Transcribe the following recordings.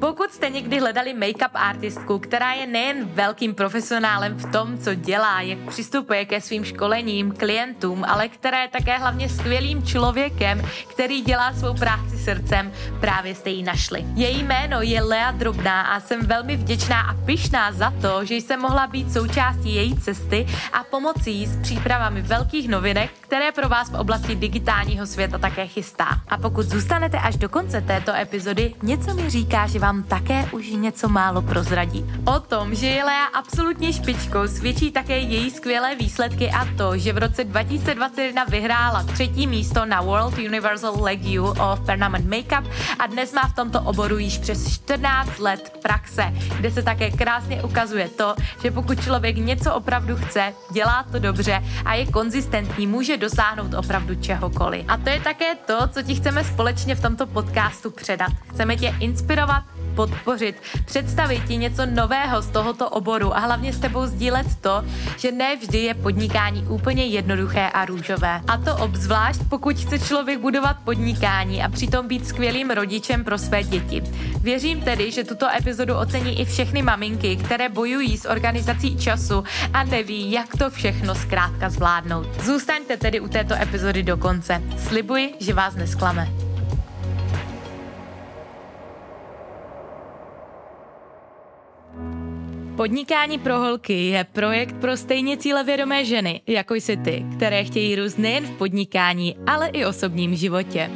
Pokud jste někdy hledali make-up artistku, která je nejen velkým profesionálem v tom, co dělá, jak přistupuje ke svým školením, klientům, ale která je také hlavně skvělým člověkem, který dělá svou práci srdcem, právě jste ji našli. Její jméno je Lea Drobná a jsem velmi vděčná a pyšná za to, že jsem mohla být součástí její cesty a pomoci jí s přípravami velkých novinek, které pro vás v oblasti digitálního světa také chystá. A pokud zůstanete až do konce této epizody, něco mi říká, že vám také už něco málo prozradí. O tom, že je Lea absolutně špičkou, svědčí také její skvělé výsledky a to, že v roce 2021 vyhrála třetí místo na World Universal Legue of Permanent Makeup a dnes má v tomto oboru již přes 14 let praxe, kde se také krásně ukazuje to, že pokud člověk něco opravdu chce, dělá to dobře a je konzistentní, může dosáhnout opravdu čehokoliv. A to je také to, co ti chceme společně v tomto podcastu předat. Chceme tě inspirovat, podpořit, představit ti něco nového z tohoto oboru a hlavně s tebou sdílet to, že ne vždy je podnikání úplně jednoduché a růžové. A to obzvlášť, pokud chce člověk budovat podnikání a přitom být skvělým rodičem pro své děti. Věřím tedy, že tuto epizodu ocení i všechny maminky, které bojují s organizací času a neví, jak to všechno zkrátka zvládnout. Zůstaňte tedy u této epizody do konce. Slibuji, že vás nesklame. Podnikání pro holky je projekt pro stejně cílevědomé ženy, jako jsi ty, které chtějí růst nejen v podnikání, ale i osobním životě.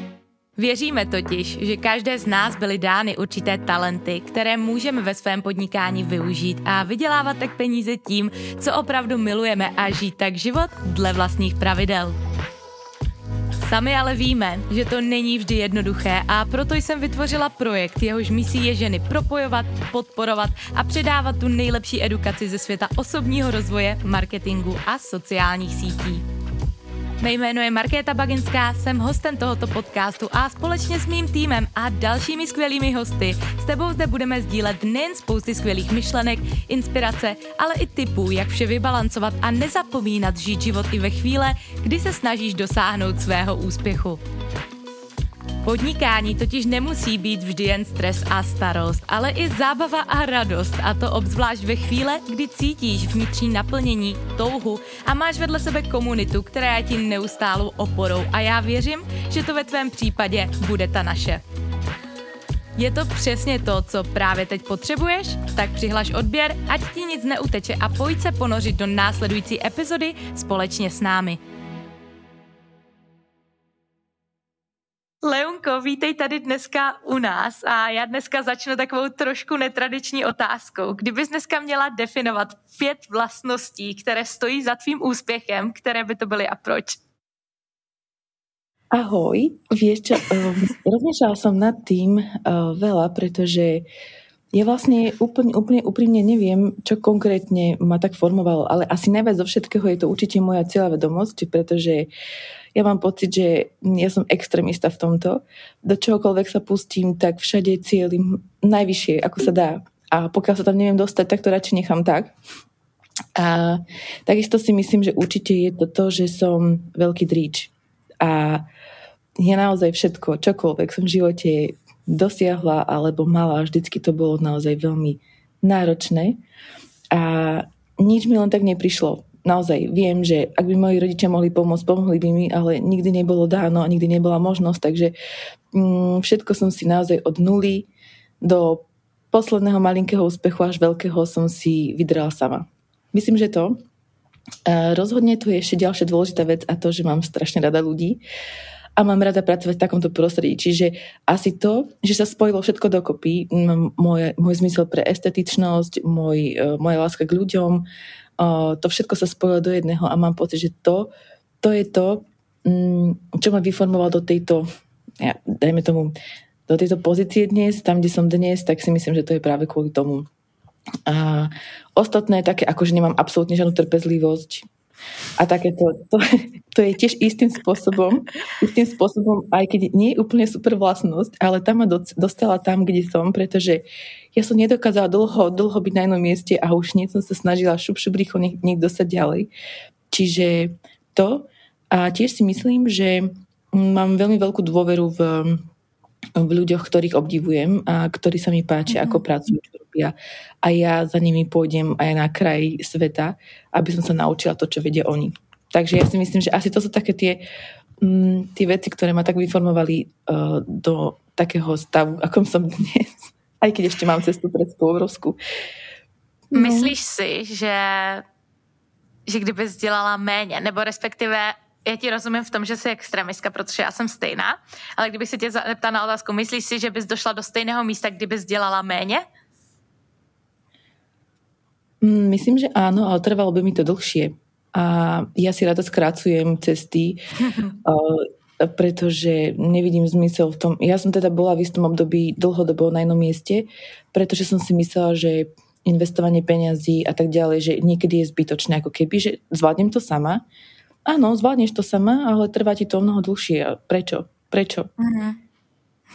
Věříme totiž, že každé z nás byly dány určité talenty, které můžeme ve svém podnikání využít a vydělávat tak peníze tím, co opravdu milujeme a žít tak život dle vlastních pravidel. Sami ale víme, že to není vždy jednoduché a proto jsem vytvořila projekt, jehož misí je ženy propojovat, podporovat a předávat tu nejlepší edukaci ze světa osobního rozvoje, marketingu a sociálních sítí. Mé jméno je Markéta Baginská, jsem hostem tohoto podcastu a společně s mým týmem a dalšími skvělými hosty s tebou zde budeme sdílet nejen spousty skvělých myšlenek, inspirace, ale i typů, jak vše vybalancovat a nezapomínat žít život i ve chvíle, kdy se snažíš dosáhnout svého úspěchu. Podnikání totiž nemusí být vždy jen stres a starost, ale i zábava a radost a to obzvlášť ve chvíle, kdy cítíš vnitřní naplnění, touhu a máš vedle sebe komunitu, která je ti neustálou oporou a já věřím, že to ve tvém případě bude ta naše. Je to přesně to, co právě teď potřebuješ? Tak přihlaš odběr, ať ti nic neuteče a pojď se ponořit do následující epizody společně s námi. Leunko, vítej tady dneska u nás a já dneska začnu takovou trošku netradiční otázkou. Kdybys dneska měla definovat pět vlastností, které stojí za tvým úspěchem, které by to byly a proč? Ahoj, vieš čo, um, rozmýšľala som nad tým uh, veľa, pretože ja vlastne úplne, úplne úprimne neviem, čo konkrétne ma tak formovalo, ale asi najviac zo všetkého je to určite moja vedomosť, pretože ja mám pocit, že ja som extrémista v tomto. Do čohokoľvek sa pustím, tak všade cieľim najvyššie, ako sa dá. A pokiaľ sa tam neviem dostať, tak to radšej nechám tak. A takisto si myslím, že určite je to to, že som veľký dríč. A ja naozaj všetko, čokoľvek som v živote dosiahla alebo mala, vždycky to bolo naozaj veľmi náročné. A nič mi len tak neprišlo naozaj viem, že ak by moji rodičia mohli pomôcť, pomohli by mi, ale nikdy nebolo dáno a nikdy nebola možnosť, takže mm, všetko som si naozaj od nuly do posledného malinkého úspechu až veľkého som si vydrala sama. Myslím, že to. Rozhodne tu je ešte ďalšia dôležitá vec a to, že mám strašne rada ľudí a mám rada pracovať v takomto prostredí. Čiže asi to, že sa spojilo všetko dokopy, môj, môj zmysel pre estetičnosť, môj, e, moja láska k ľuďom, to všetko sa spojilo do jedného a mám pocit, že to, to je to, mm, čo ma vyformoval do tejto, ja, dajme tomu, do tejto pozície dnes, tam, kde som dnes, tak si myslím, že to je práve kvôli tomu. A ostatné také, ako že nemám absolútne žiadnu trpezlivosť, a takéto, to, to je tiež istým spôsobom, istým spôsobom, aj keď nie je úplne super vlastnosť, ale tam ma dostala tam, kde som, pretože ja som nedokázala dlho, dlho byť na jednom mieste a už nie som sa snažila šup, šup rýchlo niekto sa ďalej. Čiže to a tiež si myslím, že mám veľmi veľkú dôveru v, v ľuďoch, ktorých obdivujem a ktorí sa mi páčia, mm-hmm. ako pracujú, čo robia. A ja za nimi pôjdem aj na kraj sveta, aby som sa naučila to, čo vedia oni. Takže ja si myslím, že asi to sú také tie, mm, tie veci, ktoré ma tak vyformovali uh, do takého stavu, akom som dnes. Aj keď ešte mám cestu pred obrovskú. No. Myslíš si, že, že kdybys dělala méně, nebo respektive já ti rozumím v tom, že jsi extremistka, protože já jsem stejná, ale kdybych se tě zeptala na otázku, myslíš si, že bys došla do stejného místa, kdybys dělala méně? Mm, myslím, že áno, ale trvalo by mi to dlhšie. A ja si rada skrácujem cesty, pretože nevidím zmysel v tom. Ja som teda bola v istom období dlhodobo na jednom mieste, pretože som si myslela, že investovanie peňazí a tak ďalej, že niekedy je zbytočné, ako keby, že zvládnem to sama áno, zvládneš to sama, ale trvá ti to mnoho dlhšie. Prečo? Prečo? Mm-hmm.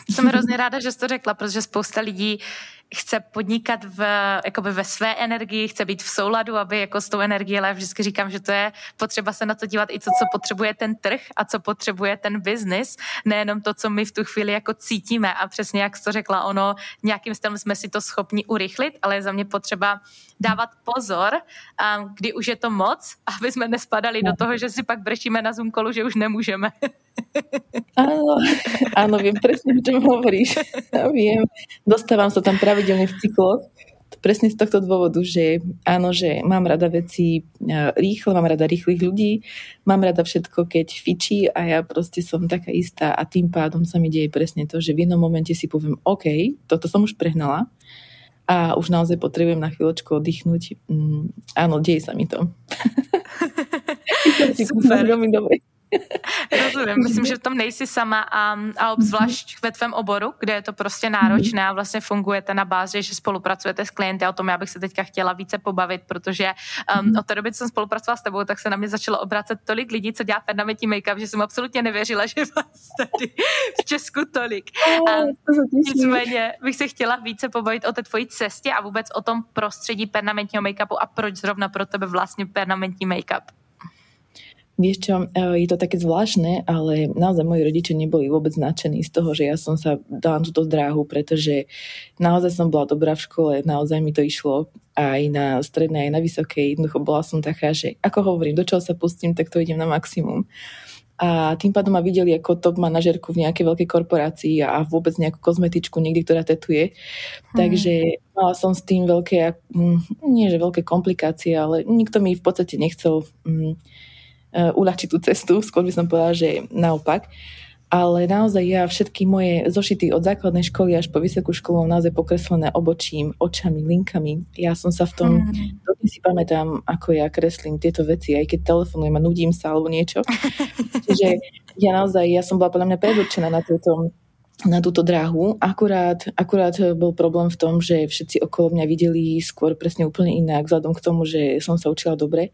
Jsem hrozně ráda, že jsi to řekla, protože spousta lidí chce podnikat v, jakoby ve své energii, chce být v souladu, aby jako s tou energií, ale já vždycky říkám, že to je potřeba se na to dívat i to, co potřebuje ten trh a co potřebuje ten biznis, nejenom to, co my v tu chvíli jako cítíme a přesně jak jsi to řekla, ono nějakým stylem jsme si to schopni urychlit, ale je za mě potřeba dávat pozor, um, kdy už je to moc, aby jsme nespadali do toho, že si pak brečíme na Zoom kolu, že už nemůžeme. Áno, áno, viem presne, o čom hovoríš. Viem. Dostávam sa tam pravidelne v cykloch. Presne z tohto dôvodu, že áno, že mám rada veci e, rýchle, mám rada rýchlych ľudí, mám rada všetko, keď fičí a ja proste som taká istá a tým pádom sa mi deje presne to, že v jednom momente si poviem, OK, toto som už prehnala, a už naozaj potrebujem na chvíľočku oddychnúť. Mm, áno, deje sa mi to. Super. Veľmi dobre. Rozumím, myslím, že v tom nejsi sama a, a obzvlášť ve tvém oboru, kde je to prostě náročné a vlastně fungujete na bázi, že spolupracujete s klienty a o tom já bych se teďka chtěla více pobavit, protože um, od té doby, co jsem spolupracovala s tebou, tak se na mě začalo obracet tolik lidí, co dělá permanentní make-up, že jsem absolutně nevěřila, že vás tady v Česku tolik. Um, nicméně bych se chtěla více pobavit o té tvojí cestě a vůbec o tom prostředí permanentního make-upu a proč zrovna pro tebe vlastně permanentní make-up. Vieš čo, e, je to také zvláštne, ale naozaj moji rodičia neboli vôbec nadšení z toho, že ja som sa dala na túto dráhu, pretože naozaj som bola dobrá v škole, naozaj mi to išlo aj na strednej, aj na vysokej. Jednoducho bola som taká, že ako hovorím, do čoho sa pustím, tak to idem na maximum. A tým pádom ma videli ako top manažerku v nejakej veľkej korporácii a vôbec nejakú kozmetičku niekde, ktorá tetuje. Hmm. Takže mala som s tým veľké, mm, nie že veľké komplikácie, ale nikto mi v podstate nechcel mm, Eh, uľahčiť tú cestu, skôr by som povedala, že naopak. Ale naozaj ja všetky moje zošity od základnej školy až po vysokú školu naozaj pokreslené obočím, očami, linkami. Ja som sa v tom, mm. dodnes si pamätám, ako ja kreslím tieto veci, aj keď telefonujem a nudím sa alebo niečo. Čiže ja naozaj, ja som bola podľa mňa predurčená na túto na túto dráhu. Akurát, akurát bol problém v tom, že všetci okolo mňa videli skôr presne úplne inak, vzhľadom k tomu, že som sa učila dobre.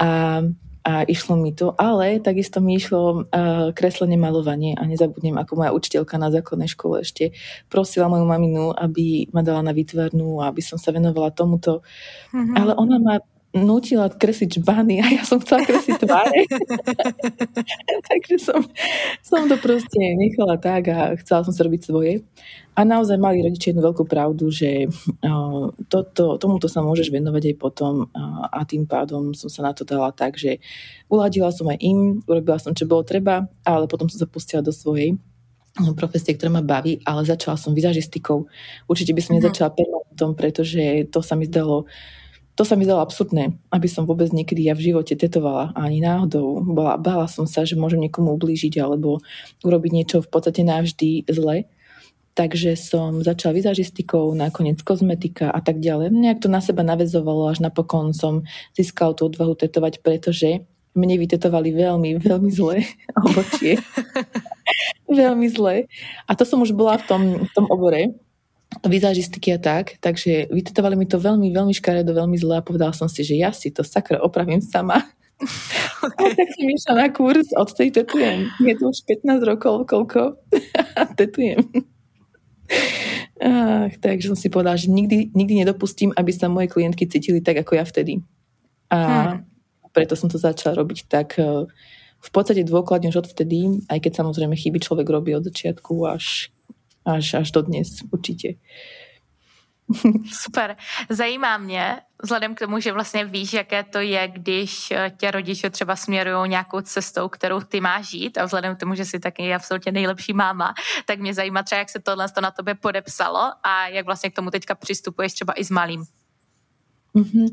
A a išlo mi to, ale takisto mi išlo uh, kreslenie, malovanie a nezabudnem, ako moja učiteľka na základnej škole ešte prosila moju maminu, aby ma dala na výtvarnú a aby som sa venovala tomuto. Mm-hmm. Ale ona ma nutila kresliť žbany a ja som chcela kresliť tváre. Takže som, som to proste nechala tak a chcela som sa robiť svoje. A naozaj mali rodičia jednu veľkú pravdu, že to, to, tomuto sa môžeš venovať aj potom a tým pádom som sa na to dala tak, že uladila som aj im, urobila som, čo bolo treba, ale potom som sa pustila do svojej profesie, ktorá ma baví, ale začala som vizažistikou. Určite by som mhm. nezačala permanentom, pretože to sa mi zdalo to sa mi zdalo absurdné, aby som vôbec niekedy ja v živote tetovala ani náhodou. Bola, bála som sa, že môžem niekomu ublížiť alebo urobiť niečo v podstate navždy zle. Takže som začala vizažistikou, nakoniec kozmetika a tak ďalej. Nejak to na seba navezovalo, až napokon som získala tú odvahu tetovať, pretože mne vytetovali veľmi, veľmi zle obočie. veľmi zle. A to som už bola v tom, v tom obore vizážistiky a tak, takže vytetovali mi to veľmi, veľmi škaredo, veľmi zle a povedala som si, že ja si to sakra opravím sama. Okay. A tak som išla na kurz, od tej tetujem. Je to už 15 rokov, koľko? tetujem. Ach, takže som si povedala, že nikdy, nikdy nedopustím, aby sa moje klientky cítili tak, ako ja vtedy. A hmm. preto som to začala robiť tak eh, v podstate dôkladne už odvtedy, aj keď samozrejme chyby človek robí od začiatku až až, až do dnes určitě. Super. Zajímá mě, vzhledem k tomu, že vlastně víš, jaké to je, když eh, tě rodiče třeba směrují nějakou cestou, kterou ty máš žít a vzhledem k tomu, že jsi taky absolutně nejlepší máma, tak mě zajímá třeba, jak se tohle na tobě podepsalo a jak vlastně k tomu teďka přistupuješ třeba i s malým. Mm-hmm.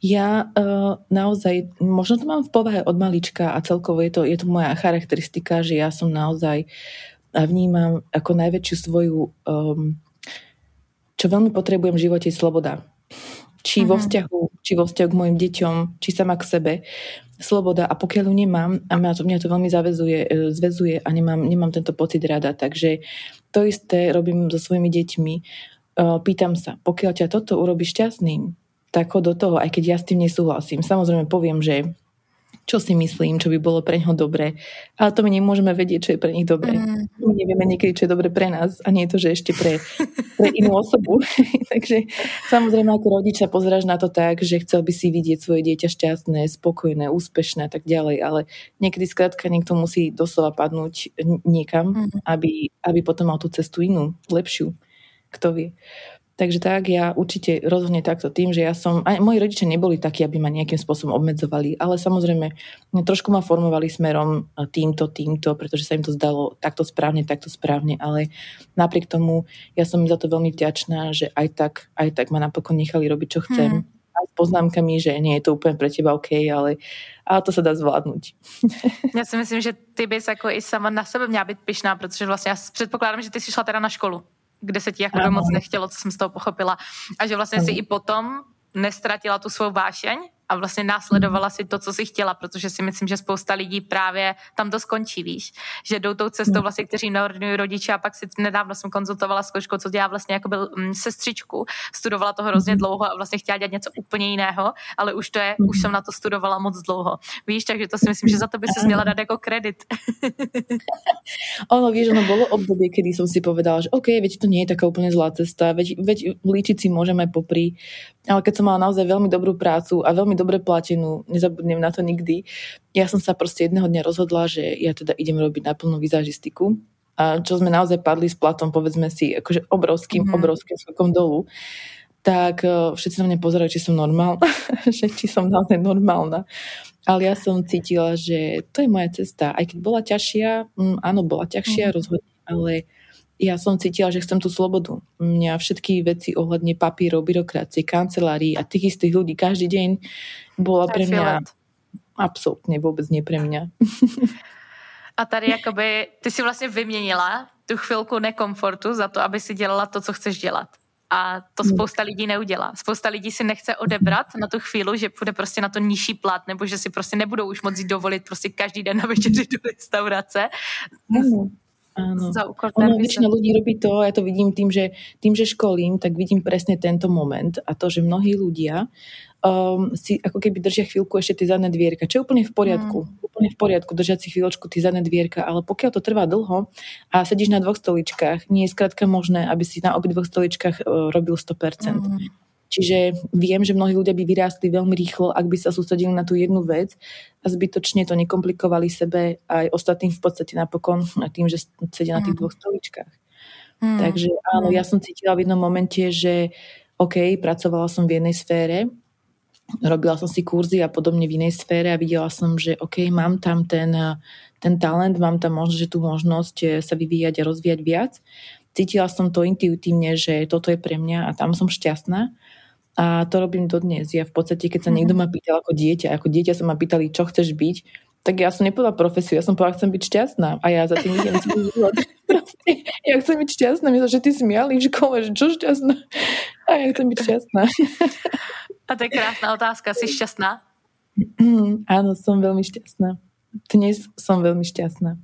Ja uh, naozaj, možno to mám v povahe od malička a celkovo je to, je to moja charakteristika, že ja som naozaj a vnímam ako najväčšiu svoju um, čo veľmi potrebujem v živote je sloboda. Či uh-huh. vo mhm. vzťahu, či vo vzťahu k mojim deťom, či sama k sebe. Sloboda a pokiaľ ju nemám, a mňa to, mňa to veľmi zavezuje, e, zvezuje a nemám, nemám tento pocit rada, takže to isté robím so svojimi deťmi. E, pýtam sa, pokiaľ ťa toto urobí šťastným, tak ho do toho, aj keď ja s tým nesúhlasím. Samozrejme poviem, že čo si myslím, čo by bolo pre ňoho dobré. Ale to my nemôžeme vedieť, čo je pre nich dobré. Mm. My nevieme niekedy, čo je dobré pre nás a nie je to, že ešte pre, pre inú osobu. Takže samozrejme ako rodič sa pozráš na to tak, že chcel by si vidieť svoje dieťa šťastné, spokojné, úspešné a tak ďalej, ale niekedy skrátka niekto musí doslova padnúť niekam, mm. aby, aby potom mal tú cestu inú, lepšiu. Kto vie. Takže tak, ja určite rozhodne takto tým, že ja som, aj moji rodičia neboli takí, aby ma nejakým spôsobom obmedzovali, ale samozrejme trošku ma formovali smerom týmto, týmto, pretože sa im to zdalo takto správne, takto správne, ale napriek tomu ja som za to veľmi vďačná, že aj tak, aj tak ma napokon nechali robiť, čo chcem. Hmm. Aj s poznámkami, že nie je to úplne pre teba OK, ale, ale to sa dá zvládnuť. Já si myslím, že ty bys jako i sama na sebe měla být pyšná, protože vlastně já předpokládám, že ty jsi šla teda na školu kde se ti jako moc nechtělo, co jsem z toho pochopila. A že vlastně si i potom nestratila tu svou vášeň a vlastně následovala si to, co si chtěla, protože si myslím, že spousta lidí právě tam to skončí, víš, že jdou tou cestou vlastně, kteří neordinují rodiče a pak si nedávno jsem konzultovala s kočkou, co dělá vlastně jako byl mm, sestřičku, studovala to hrozně mhm. dlouho a vlastně chtěla dělat něco úplně jiného, ale už to je, už jsem na to studovala moc dlouho, víš, takže to si myslím, že za to by si měla dát jako kredit. ono, víš, ono bolo obdobie, kedy som si povedala, že OK, veď to nie je taká úplne zlá cesta, veď, veď líčiť si môžeme popri, ale keď som mala naozaj veľmi dobrú prácu a veľmi veľmi dobre platenú, nezabudnem na to nikdy. Ja som sa proste jedného dňa rozhodla, že ja teda idem robiť naplnú vizažistiku, a čo sme naozaj padli s platom, povedzme si, akože obrovským, mm-hmm. obrovským skokom dolu, tak uh, všetci na mňa pozerajú, či som normálna, že či som naozaj normálna. Ale ja som cítila, že to je moja cesta. Aj keď bola ťažšia, mm, áno, bola ťažšia mm-hmm. rozhodne, ale ja som cítila, že chcem tú slobodu. Mňa všetky veci ohľadne papírov, byrokracie, kancelárií a tých istých ľudí každý deň bola pre mňa absolútne vôbec nie pre mňa. A tady jakoby, ty si vlastně vyměnila tu chvilku nekomfortu za to, aby si dělala to, co chceš dělat. A to hmm. spousta lidí neudělá. Spousta lidí si nechce odebrat na tu chvíli, že půjde prostě na to nižší plat, nebo že si prostě nebudou už moc dovolit prostě každý den na večeři do restaurace. Mm. Áno. Za ono, väčšina ľudí robí to, ja to vidím tým že, tým, že školím, tak vidím presne tento moment a to, že mnohí ľudia um, si ako keby držia chvíľku ešte tie zadné dvierka, čo je úplne v poriadku. Mm. Úplne v poriadku držať si chvíľočku tie zadné dvierka, ale pokiaľ to trvá dlho a sedíš na dvoch stoličkách, nie je skrátka možné, aby si na obidvoch stoličkách uh, robil 100%. Mm. Čiže viem, že mnohí ľudia by vyrástli veľmi rýchlo, ak by sa sústredili na tú jednu vec a zbytočne to nekomplikovali sebe aj ostatným v podstate napokon tým, že sedia na tých mm. dvoch stoličkách. Mm. Takže áno, ja som cítila v jednom momente, že OK, pracovala som v jednej sfére, robila som si kurzy a podobne v inej sfére a videla som, že OK, mám tam ten, ten talent, mám tam možnosť, že tú možnosť eh, sa vyvíjať a rozvíjať viac. Cítila som to intuitívne, že toto je pre mňa a tam som šťastná. A to robím dodnes. Ja v podstate, keď sa mhm. niekto ma pýtal ako dieťa, ako dieťa sa ma pýtali, čo chceš byť, tak ja som nepovedala profesiu, ja som povedala, chcem byť šťastná. A ja za tým idem celý život. ja chcem byť šťastná, my sa všetci smiali v škole, že čo šťastná? A ja chcem byť šťastná. A to je krásna otázka, si šťastná? Áno, som veľmi šťastná. Dnes som veľmi šťastná.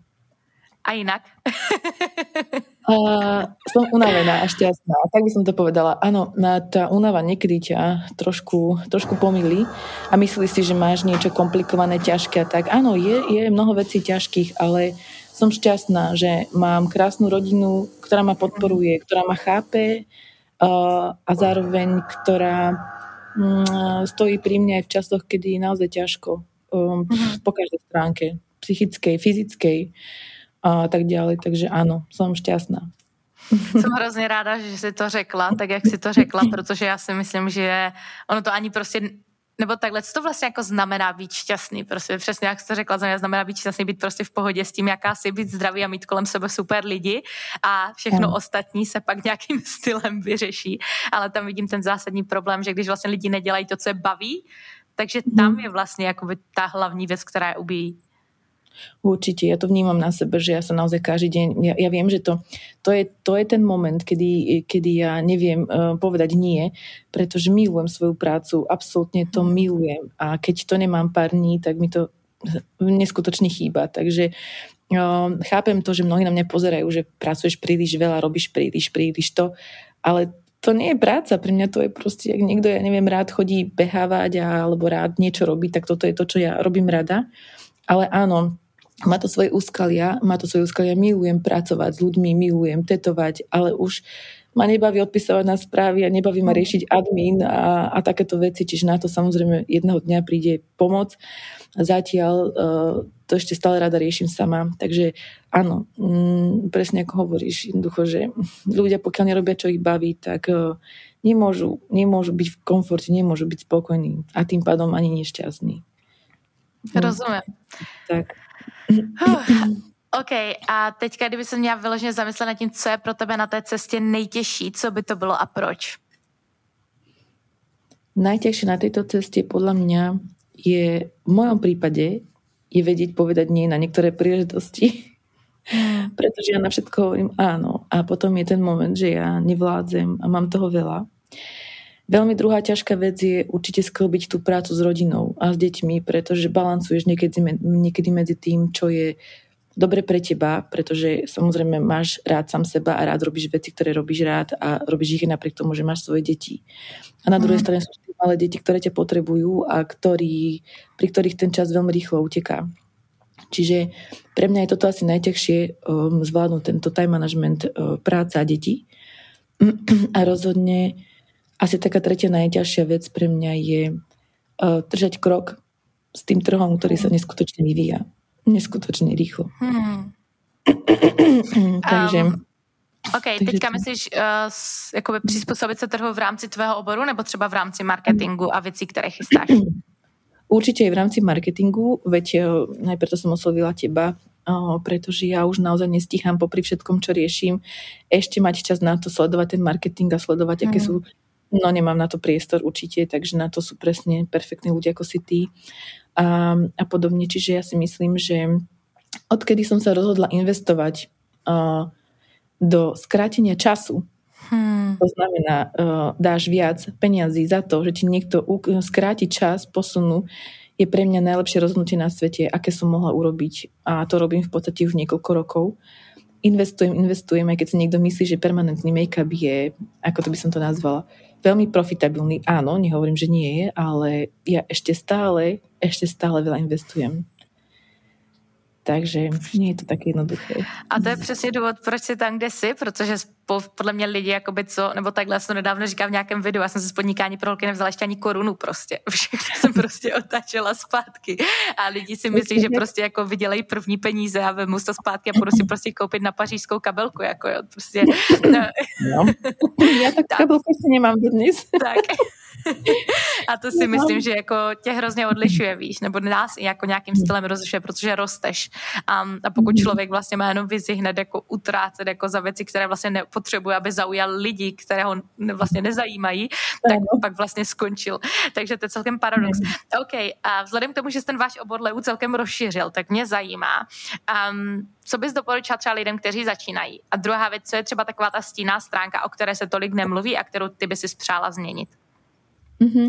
A inak? uh, som unavená a šťastná. Tak by som to povedala. Áno, tá únava niekedy ťa trošku, trošku pomýli a myslíš si, že máš niečo komplikované, ťažké tak. Áno, je, je mnoho vecí ťažkých, ale som šťastná, že mám krásnu rodinu, ktorá ma podporuje, ktorá ma chápe uh, a zároveň, ktorá um, stojí pri mne aj v časoch, kedy je naozaj ťažko. Um, uh-huh. Po každej stránke. Psychickej, fyzickej a tak ďalej. Takže áno, som šťastná. Jsem hrozně ráda, že jsi to řekla, tak jak jsi to řekla, protože já si myslím, že ono to ani prostě nebo takhle, co to vlastně jako znamená být šťastný? Prostě přesně jak jsi to řekla, znamená být šťastný, být prostě v pohodě s tím, jaká si být zdravý a mít kolem sebe super lidi a všechno no. ostatní se pak nějakým stylem vyřeší. Ale tam vidím ten zásadní problém, že když vlastně lidi nedělají to, co je baví, takže tam mhm. je vlastně jakoby ta hlavní věc, která je ubíjí. Určite, ja to vnímam na sebe, že ja sa naozaj každý deň, ja, ja viem, že to, to, je, to je ten moment, kedy, kedy ja neviem uh, povedať nie, pretože milujem svoju prácu, absolútne to mhm. milujem a keď to nemám pár dní, tak mi to neskutočne chýba. Takže uh, chápem to, že mnohí na mňa pozerajú, že pracuješ príliš veľa, robíš príliš, príliš to, ale to nie je práca, pre mňa to je proste, ak niekto, ja neviem, rád chodí behávať a, alebo rád niečo robí, tak toto je to, čo ja robím rada. Ale áno, má to svoje úskalia, má to svoje úskalia, milujem pracovať s ľuďmi, milujem tetovať, ale už ma nebaví odpisovať na správy a nebaví ma riešiť admin a, a takéto veci, čiže na to samozrejme jedného dňa príde pomoc. Zatiaľ uh, to ešte stále rada riešim sama, takže áno, mm, presne ako hovoríš, jednoducho, že ľudia pokiaľ nerobia, čo ich baví, tak uh, nemôžu, nemôžu byť v komforte, nemôžu byť spokojní a tým pádom ani nešťastní. Rozumiem. Tak. OK, a teďka, kdyby se měla vyloženě zamyslet nad tím, co je pro tebe na té cestě nejtěžší, co by to bylo a proč? Najťažšie na tejto ceste podľa mňa je v mojom prípade je vedieť povedať nie na niektoré príležitosti. Hmm. Pretože ja na všetko hovorím áno. A potom je ten moment, že ja nevládzem a mám toho veľa. Veľmi druhá ťažká vec je určite sklbiť tú prácu s rodinou a s deťmi, pretože balancuješ niekedy, niekedy medzi tým, čo je dobre pre teba, pretože samozrejme máš rád sám seba a rád robíš veci, ktoré robíš rád a robíš ich napriek tomu, že máš svoje deti. A na druhej mm. strane sú malé deti, ktoré ťa potrebujú a ktorý, pri ktorých ten čas veľmi rýchlo uteká. Čiže pre mňa je toto asi najťažšie um, zvládnuť tento time management uh, práca a deti. A rozhodne asi taká tretia najťažšia vec pre mňa je uh, držať krok s tým trhom, ktorý sa neskutočne vyvíja. Neskutočne rýchlo. Hmm. takže... Um. OK, takže teďka to... myslíš uh, jakoby přizpůsobit se trhu v rámci tvého oboru nebo třeba v rámci marketingu a věcí, které chystáš? Určite aj v rámci marketingu, veď uh, najprv to som oslovila teba, pretože ja už naozaj nestíham popri všetkom, čo riešim, ešte mať čas na to sledovať ten marketing a sledovať, mm. aké sú No nemám na to priestor určite, takže na to sú presne perfektní ľudia ako si ty a, a podobne. Čiže ja si myslím, že odkedy som sa rozhodla investovať uh, do skrátenia času, Hmm. To znamená, uh, dáš viac peniazy za to, že ti niekto skráti čas, posunú, je pre mňa najlepšie rozhodnutie na svete, aké som mohla urobiť. A to robím v podstate už niekoľko rokov. Investujem, investujem, aj keď si niekto myslí, že permanentný make-up je, ako to by som to nazvala, veľmi profitabilný. Áno, nehovorím, že nie je, ale ja ešte stále, ešte stále veľa investujem. Takže nie je to tak jednoduché. A to je přesně důvod, proč jsi tam, kde jsi, protože podle mě lidi, jakoby co, nebo takhle, já jsem to nedávno říkal v nějakém videu, já jsem se z podnikání pro holky nevzala ještě ani korunu prostě. Všechno jsem prostě otáčela zpátky. A lidi si myslí, že prostě jako vydělají první peníze a vemu to zpátky a budu si prostě koupit na pařížskou kabelku, jako jo, prostě. No. no. Já tak kabelku si nemám dnes. Tak. A to si myslím, že jako tě hrozně odlišuje, víš, nebo nás jako nějakým stylem rozlišuje, protože rosteš. A, a pokud mhm. člověk vlastně má jenom vizi hned jako utrácet jako za věci, které vlastně nepotřebuje, aby zaujal lidi, které ho vlastně nezajímají, tak pak vlastně skončil. Takže to je celkem paradox. OK, a vzhledem k tomu, že ten váš obor leu celkem rozšířil, tak mě zajímá, um, co bys doporučila třeba lidem, kteří začínají? A druhá věc, co je třeba taková ta stíná stránka, o které se tolik nemluví a kterou ty by si spřála změnit? Mm-hmm.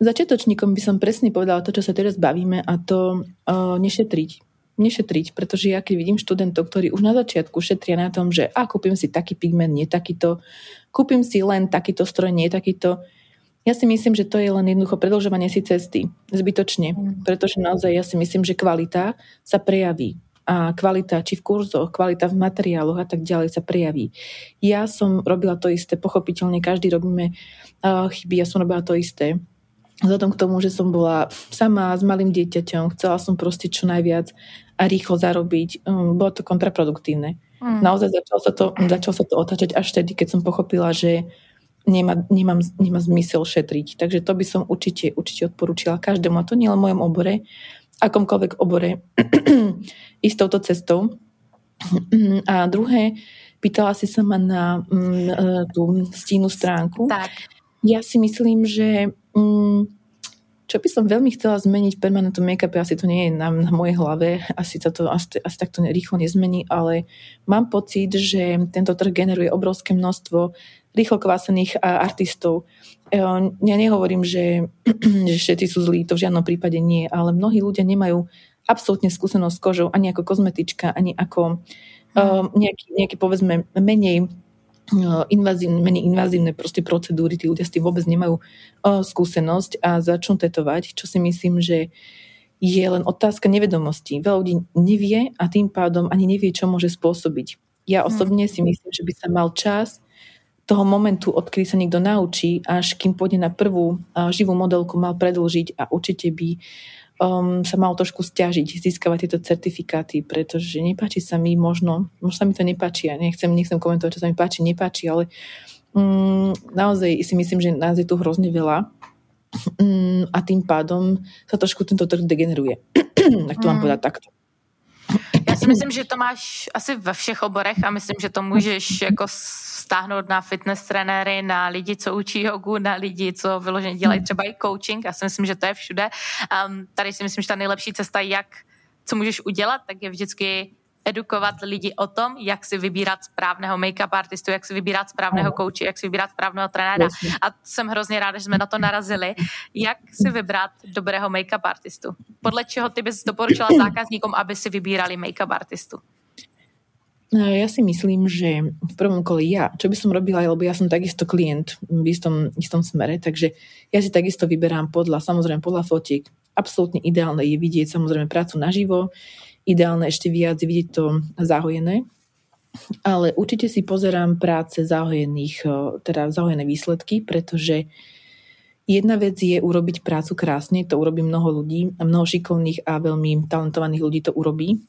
Začiatočníkom by som presne povedala to, čo sa teraz bavíme a to uh, nešetriť. Nešetriť, pretože ja keď vidím študentov, ktorí už na začiatku šetria na tom, že a kúpim si taký pigment, nie takýto, kúpim si len takýto stroj, nie takýto, ja si myslím, že to je len jednoducho predlžovanie si cesty. Zbytočne. Mm. Pretože naozaj ja si myslím, že kvalita sa prejaví a kvalita či v kurzoch, kvalita v materiáloch a tak ďalej sa prejaví. Ja som robila to isté, pochopiteľne každý robíme uh, chyby, ja som robila to isté. Vzhľadom k tomu, že som bola sama s malým dieťaťom, chcela som proste čo najviac a rýchlo zarobiť, um, bolo to kontraproduktívne. Mm. Naozaj začalo sa, to, začalo sa to otáčať až vtedy, keď som pochopila, že nemá, nemám, nemá zmysel šetriť. Takže to by som určite, určite odporúčila každému, a to nie len v mojom obore, akomkoľvek obore, ísť touto cestou. A druhé, pýtala si sa ma na mm, e, tú stínu stránku. Tak. Ja si myslím, že mm, čo by som veľmi chcela zmeniť v permanentnom make-upe, asi to nie je na, na mojej hlave, asi, to, asi, asi takto rýchlo nezmení, ale mám pocit, že tento trh generuje obrovské množstvo rýchlo kvásených artistov. E, ja nehovorím, že, že všetci sú zlí, to v žiadnom prípade nie, ale mnohí ľudia nemajú absolútne skúsenosť s kožou, ani ako kozmetička, ani ako uh, nejaký, nejaký povedzme menej Eh, invazívne, menej invazívne proste procedúry, tí ľudia s tým vôbec nemajú uh, skúsenosť a začnú tetovať, čo si myslím, že je len otázka nevedomosti. Veľa ľudí nevie a tým pádom ani nevie, čo môže spôsobiť. Ja hm. osobne si myslím, že by sa mal čas toho momentu, odkedy sa niekto naučí, až kým pôjde na prvú živú modelku, mal predlžiť a určite by um, sa mal trošku stiažiť, získavať tieto certifikáty, pretože nepáči sa mi možno, možno sa mi to nepáči, ja nechcem, nechcem komentovať, čo sa mi páči, nepáči, ale um, naozaj si myslím, že nás je tu hrozne veľa um, a tým pádom sa trošku tento trh degeneruje. tak to mm. mám povedať takto. Myslím, že to máš asi ve všech oborech a myslím, že to můžeš jako stáhnout na fitness trenéry, na lidi, co učí jogu, na lidi, co vyloženě dělají třeba i coaching. Já si myslím, že to je všude. Um, tady si myslím, že ta nejlepší cesta, jak co můžeš udělat, tak je vždycky edukovat lidi o tom, jak si vybírat správného make-up artistu, jak si vybírat správného kouče, jak si vybírat správného trenéra. A jsem hrozně ráda, že jsme na to narazili. Jak si vybrat dobrého make-up artistu? Podle čeho ty bys doporučila zákazníkom, aby si vybírali make-up artistu? No, ja si myslím, že v prvom kole ja, čo by som robila, lebo ja som takisto klient v istom, istom smere, takže ja si takisto vyberám podľa, samozrejme podľa fotiek. Absolútne ideálne je vidieť samozrejme prácu naživo, ideálne ešte viac vidieť to zahojené, ale určite si pozerám práce zahojených, teda zahojené výsledky, pretože jedna vec je urobiť prácu krásne, to urobí mnoho ľudí, mnoho šikovných a veľmi talentovaných ľudí to urobí,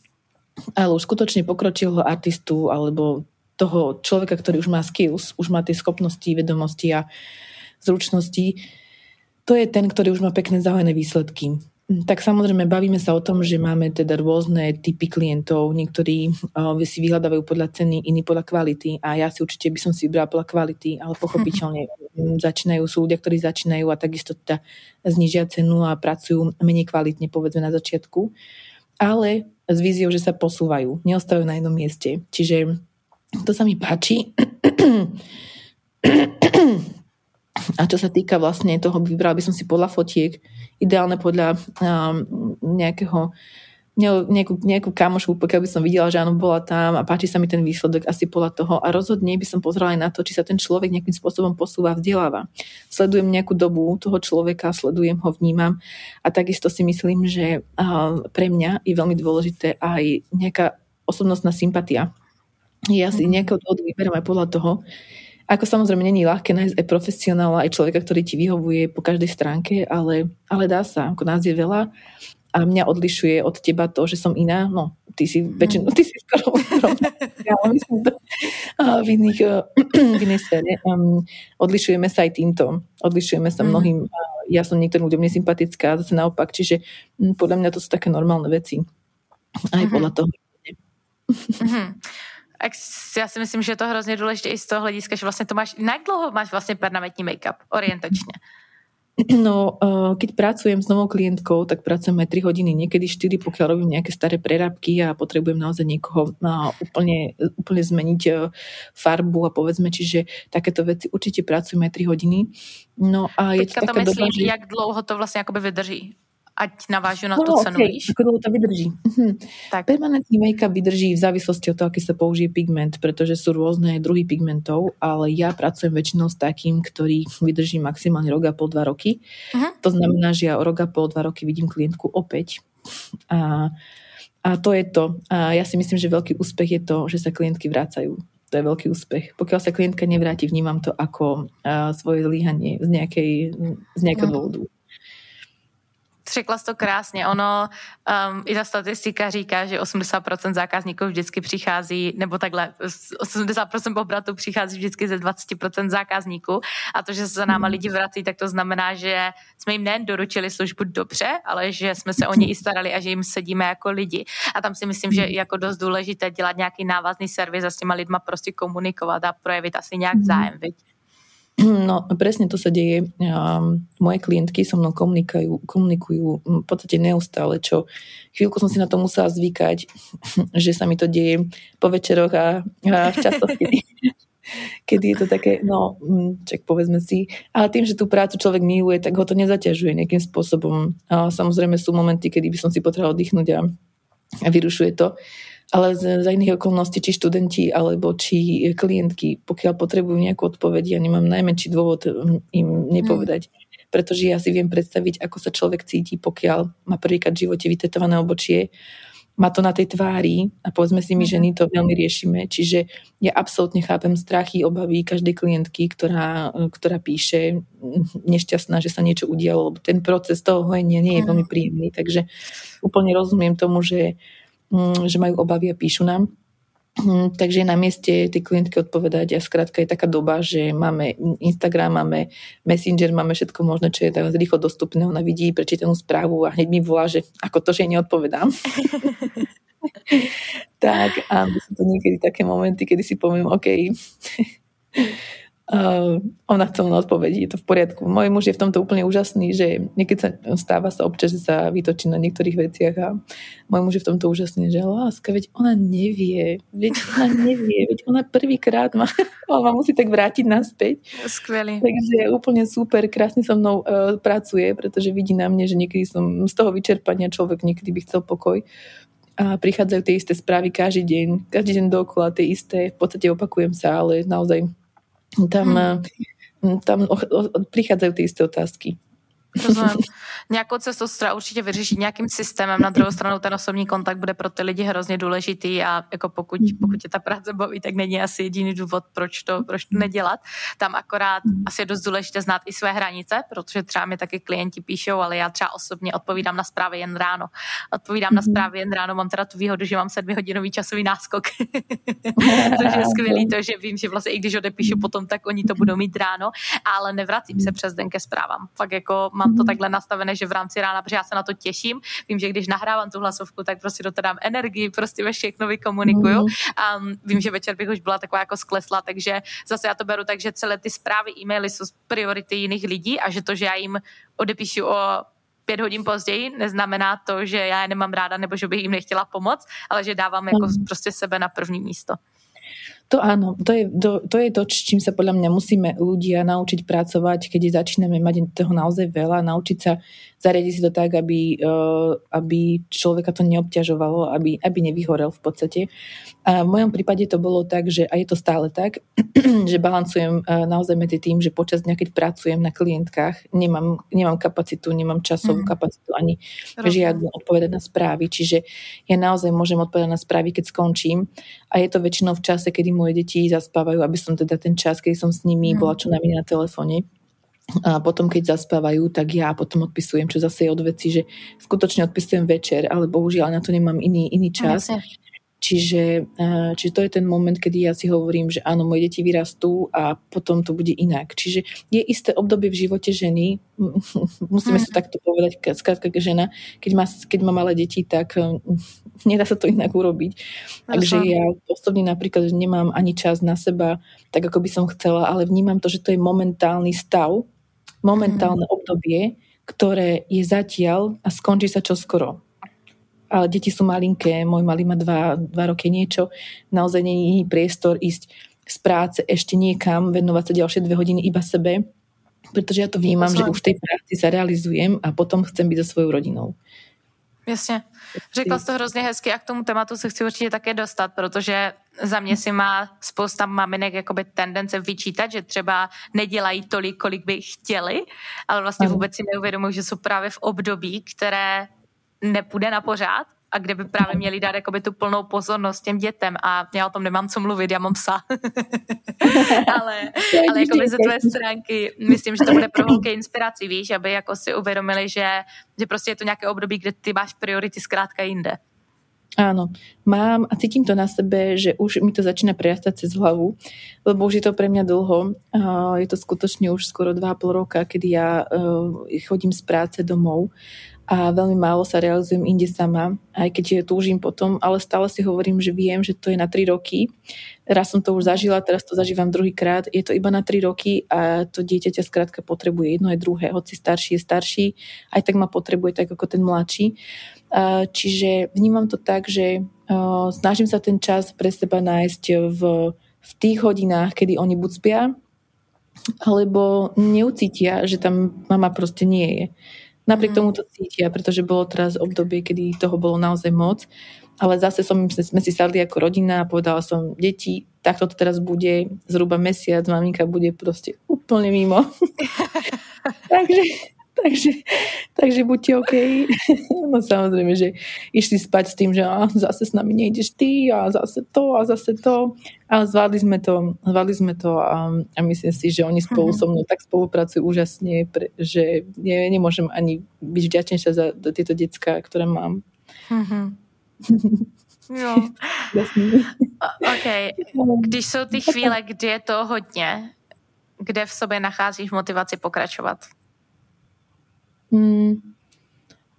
ale už skutočne pokročilého artistu alebo toho človeka, ktorý už má skills, už má tie schopnosti, vedomosti a zručnosti, to je ten, ktorý už má pekné zahojené výsledky. Tak samozrejme bavíme sa o tom, že máme teda rôzne typy klientov. Niektorí uh, si vyhľadávajú podľa ceny, iní podľa kvality a ja si určite by som si vybrala podľa kvality, ale pochopiteľne mm-hmm. začínajú, sú ľudia, ktorí začínajú a takisto teda znižia cenu a pracujú menej kvalitne povedzme na začiatku. Ale s víziou, že sa posúvajú, neostávajú na jednom mieste. Čiže to sa mi páči. A čo sa týka vlastne toho, vybrala by som si podľa fotiek, ideálne podľa um, nejakého nejakú, nejakú kamošku, pokiaľ by som videla, že áno, bola tam a páči sa mi ten výsledok asi podľa toho a rozhodne by som pozrela aj na to, či sa ten človek nejakým spôsobom posúva, vzdeláva. Sledujem nejakú dobu toho človeka, sledujem ho, vnímam a takisto si myslím, že pre mňa je veľmi dôležité aj nejaká osobnostná sympatia. Ja si mhm. nejakého dôvodu vyberám aj podľa toho, ako samozrejme není ľahké nájsť aj profesionála, aj človeka, ktorý ti vyhovuje po každej stránke, ale, ale dá sa, ako nás je veľa a mňa odlišuje od teba to, že som iná. No, ty si mm. väčšinu, ty si skoro ja myslím to v, iných, v inej sfére. Um, odlišujeme sa aj týmto. Odlišujeme sa mm. mnohým. Ja som niektorým ľuďom nesympatická, zase naopak. Čiže m, podľa mňa to sú také normálne veci. Aj mm-hmm. podľa toho. Mm-hmm. Já si myslím, že je to hrozně důležité i z toho hlediska, že vlastně to máš, jak dlouho máš vlastně permanentní make-up orientačně? No, eh, keď pracujem s novou klientkou, tak pracujem aj 3 hodiny, niekedy 4, pokiaľ robím nejaké staré prerábky a potrebujem naozaj niekoho úplne, úplne zmeniť eh, farbu a povedzme, čiže takéto veci určite pracujem aj 3 hodiny. No a je Teďka to, to myslím, doba, že... jak dlouho to vlastne akoby vydrží? Ať navážu na no, tú cenu, okay. víš? Ako dlho to vydrží. Mhm. Tak. Permanentný make-up vydrží v závislosti od toho, aký sa použije pigment, pretože sú rôzne druhy pigmentov, ale ja pracujem väčšinou s takým, ktorý vydrží maximálne rok a pol, dva roky. Uh-huh. To znamená, že ja o rok a pol, dva roky vidím klientku opäť. A, a to je to. A ja si myslím, že veľký úspech je to, že sa klientky vrácajú. To je veľký úspech. Pokiaľ sa klientka nevráti, vnímam to ako uh, svoje zlíhanie z, nejakej, z nejakého uh-huh. dôvodu Řekla jsi to krásně. Ono, um, i ta statistika říká, že 80% zákazníků vždycky přichází, nebo takhle, 80% obratu přichází vždycky ze 20% zákazníků a to, že se za náma mhm. lidi vrací, tak to znamená, že jsme jim nejen doručili službu dobře, ale že jsme se o ně i starali a že jim sedíme jako lidi. A tam si myslím, že je jako dost důležité dělat nějaký návazný servis a s těma lidma prostě komunikovat a projevit asi nějak mhm. zájem, viď? No, presne to sa deje. Moje klientky so mnou komunikujú, komunikujú v podstate neustále, čo chvíľku som si na to musela zvykať, že sa mi to deje po večeroch a, a v časoch, kedy, kedy je to také, no, čak povedzme si. Ale tým, že tú prácu človek miluje, tak ho to nezaťažuje nejakým spôsobom. Samozrejme sú momenty, kedy by som si potrebovala oddychnúť a vyrušuje to ale za iných okolností, či študenti alebo či klientky, pokiaľ potrebujú nejakú odpoveď, ja nemám najmenší dôvod mm, im nepovedať. Mm. Pretože ja si viem predstaviť, ako sa človek cíti, pokiaľ má prvýkrát v živote vytetované obočie, má to na tej tvári a povedzme si my mhm. ženy to veľmi riešime. Čiže ja absolútne chápem strachy, obavy každej klientky, ktorá, ktorá píše nešťastná, že sa niečo udialo, lebo ten proces toho hojenia nie je veľmi príjemný. Takže úplne rozumiem tomu, že že majú obavy a píšu nám. Mm, takže na mieste tej klientky odpovedať a skrátka je taká doba, že máme Instagram, máme Messenger, máme všetko možné, čo je tak rýchlo dostupné. Ona vidí, prečítanú správu a hneď mi volá, že ako to, že neodpovedám. tak a sú to niekedy také momenty, kedy si poviem, OK, Uh, ona chcela na odpovedí, je to v poriadku. Môj muž je v tomto úplne úžasný, že niekedy sa stáva sa občas, že sa vytočí na niektorých veciach a môj muž je v tomto úžasný, že láska, veď ona nevie, veď ona nevie, veď ona prvýkrát má, ona musí tak vrátiť naspäť. Skvelý. Takže úplne super, krásne so mnou uh, pracuje, pretože vidí na mne, že niekedy som z toho vyčerpania človek niekedy by chcel pokoj a prichádzajú tie isté správy každý deň, každý deň dokola tie isté, v podstate opakujem sa, ale naozaj tam, hmm. tam prichádzajú tie isté otázky. Rozumím. Nějakou cestu se určitě vyřešit nějakým systémem. Na druhou stranu ten osobní kontakt bude pro ty lidi hrozně důležitý a jako pokud, mhm. pokud tě ta práce baví, tak není asi jediný důvod, proč to, proč to nedělat. Tam akorát mhm. asi je dost důležité znát i své hranice, protože třeba mi taky klienti píšou, ale já třeba osobně odpovídám na zprávy jen ráno. Odpovídám na mhm. zprávy jen ráno, mám teda tu výhodu, že mám sedmihodinový časový náskok. Což je skvělý to, že vím, že vlastně i když odepíšu potom, tak oni to budou mít ráno, ale nevracím se přes den ke zprávám. Fakt jako mám to takhle nastavené, že v rámci rána, protože já se na to těším. Vím, že když nahrávám tu hlasovku, tak prostě do toho dám energii, prostě ve všechno vykomunikuju. Mhm. A vím, že večer bych už byla taková jako sklesla, takže zase já to beru tak, že celé ty zprávy, e-maily jsou priority jiných lidí a že to, že já jim odepíšu o pět hodin později, neznamená to, že já je nemám ráda nebo že bych jim nechtěla pomoct, ale že dávám jako mhm. prostě sebe na první místo. To áno, to je to, to je to, čím sa podľa mňa musíme ľudia naučiť pracovať, keď začíname mať toho naozaj veľa, naučiť sa zariadiť si to tak, aby, uh, aby človeka to neobťažovalo, aby, aby nevyhorel v podstate. A v mojom prípade to bolo tak, že a je to stále tak, že balancujem uh, naozaj medzi tým, že počas dňa, keď pracujem na klientkách, nemám, nemám kapacitu, nemám časovú mm. kapacitu ani žiadnu odpovedať na správy, čiže ja naozaj môžem odpovedať na správy, keď skončím a je to väčšinou v čase, kedy moje deti zaspávajú, aby som teda ten čas, keď som s nimi, mm. bola čo najmenej na telefóne a potom, keď zaspávajú, tak ja potom odpisujem, čo zase je od veci, že skutočne odpisujem večer, ale bohužiaľ na to nemám iný, iný čas. No, Čiže, čiže to je ten moment, kedy ja si hovorím, že áno, moje deti vyrastú a potom to bude inak. Čiže je isté obdobie v živote ženy, musíme mm. sa takto povedať, skrátka žena, keď má, keď má malé deti, tak nedá sa to inak urobiť. Takže ja osobne napríklad nemám ani čas na seba, tak ako by som chcela, ale vnímam to, že to je momentálny stav, momentálne mm. obdobie, ktoré je zatiaľ a skončí sa čoskoro ale deti sú malinké, môj malý má dva, dva roky niečo, naozaj není priestor ísť z práce ešte niekam, venovať sa ďalšie dve hodiny iba sebe, pretože ja to vnímam, že už v tej práci sa realizujem a potom chcem byť so svojou rodinou. Jasně. Řekla jsi to hrozně hezky a k tomu tématu se chci určitě také dostat, protože za mě si má spousta maminek jakoby tendence vyčítat, že třeba nedělají tolik, kolik by chtěli, ale vlastně vůbec si neuvědomují, že jsou právě v období, které nepůjde na pořád a kde by právě měli dát jakoby tu plnou pozornost těm dětem a já o tom nemám co mluvit, já mám psa. ale ale jakoby ze tvé stránky myslím, že to bude pro holky inspirací, víš, aby jako si uvědomili, že, že prostě je to nějaké období, kde ty máš priority zkrátka jinde. Áno, mám a cítim to na sebe, že už mi to začína prejastať cez hlavu, lebo už je to pre mňa dlho. Je to skutočne už skoro 2,5 roka, kedy ja e, chodím z práce domov a veľmi málo sa realizujem inde sama, aj keď túžim potom, ale stále si hovorím, že viem, že to je na 3 roky. Raz som to už zažila, teraz to zažívam druhýkrát. Je to iba na 3 roky a to dieťa ťa skrátka potrebuje jedno aj druhé. Hoci starší je starší, aj tak ma potrebuje tak ako ten mladší. Čiže vnímam to tak, že snažím sa ten čas pre seba nájsť v, v tých hodinách, kedy oni buď spia, alebo neucítia, že tam mama proste nie je. Napriek mm. tomu to cítia, pretože bolo teraz obdobie, kedy toho bolo naozaj moc. Ale zase som, sme si sadli ako rodina a povedala som, deti, takto to teraz bude, zhruba mesiac, maminka bude proste úplne mimo. takže, takže, takže buďte OK. no samozrejme, že išli spať s tým, že á, zase s nami nejdeš ty a zase to a zase to. Ale zvládli sme to, zvládli sme to a, a myslím si, že oni spolu so mnou tak spolupracujú úžasne, pre, že ne, nemôžem ani byť vďačnejšia za tieto decka, ktoré mám. Mm-hmm. Jo. OK. Když jsou ty chvíle, kdy je to hodně, kde v sobě nacházíš motivaci pokračovat? Mm,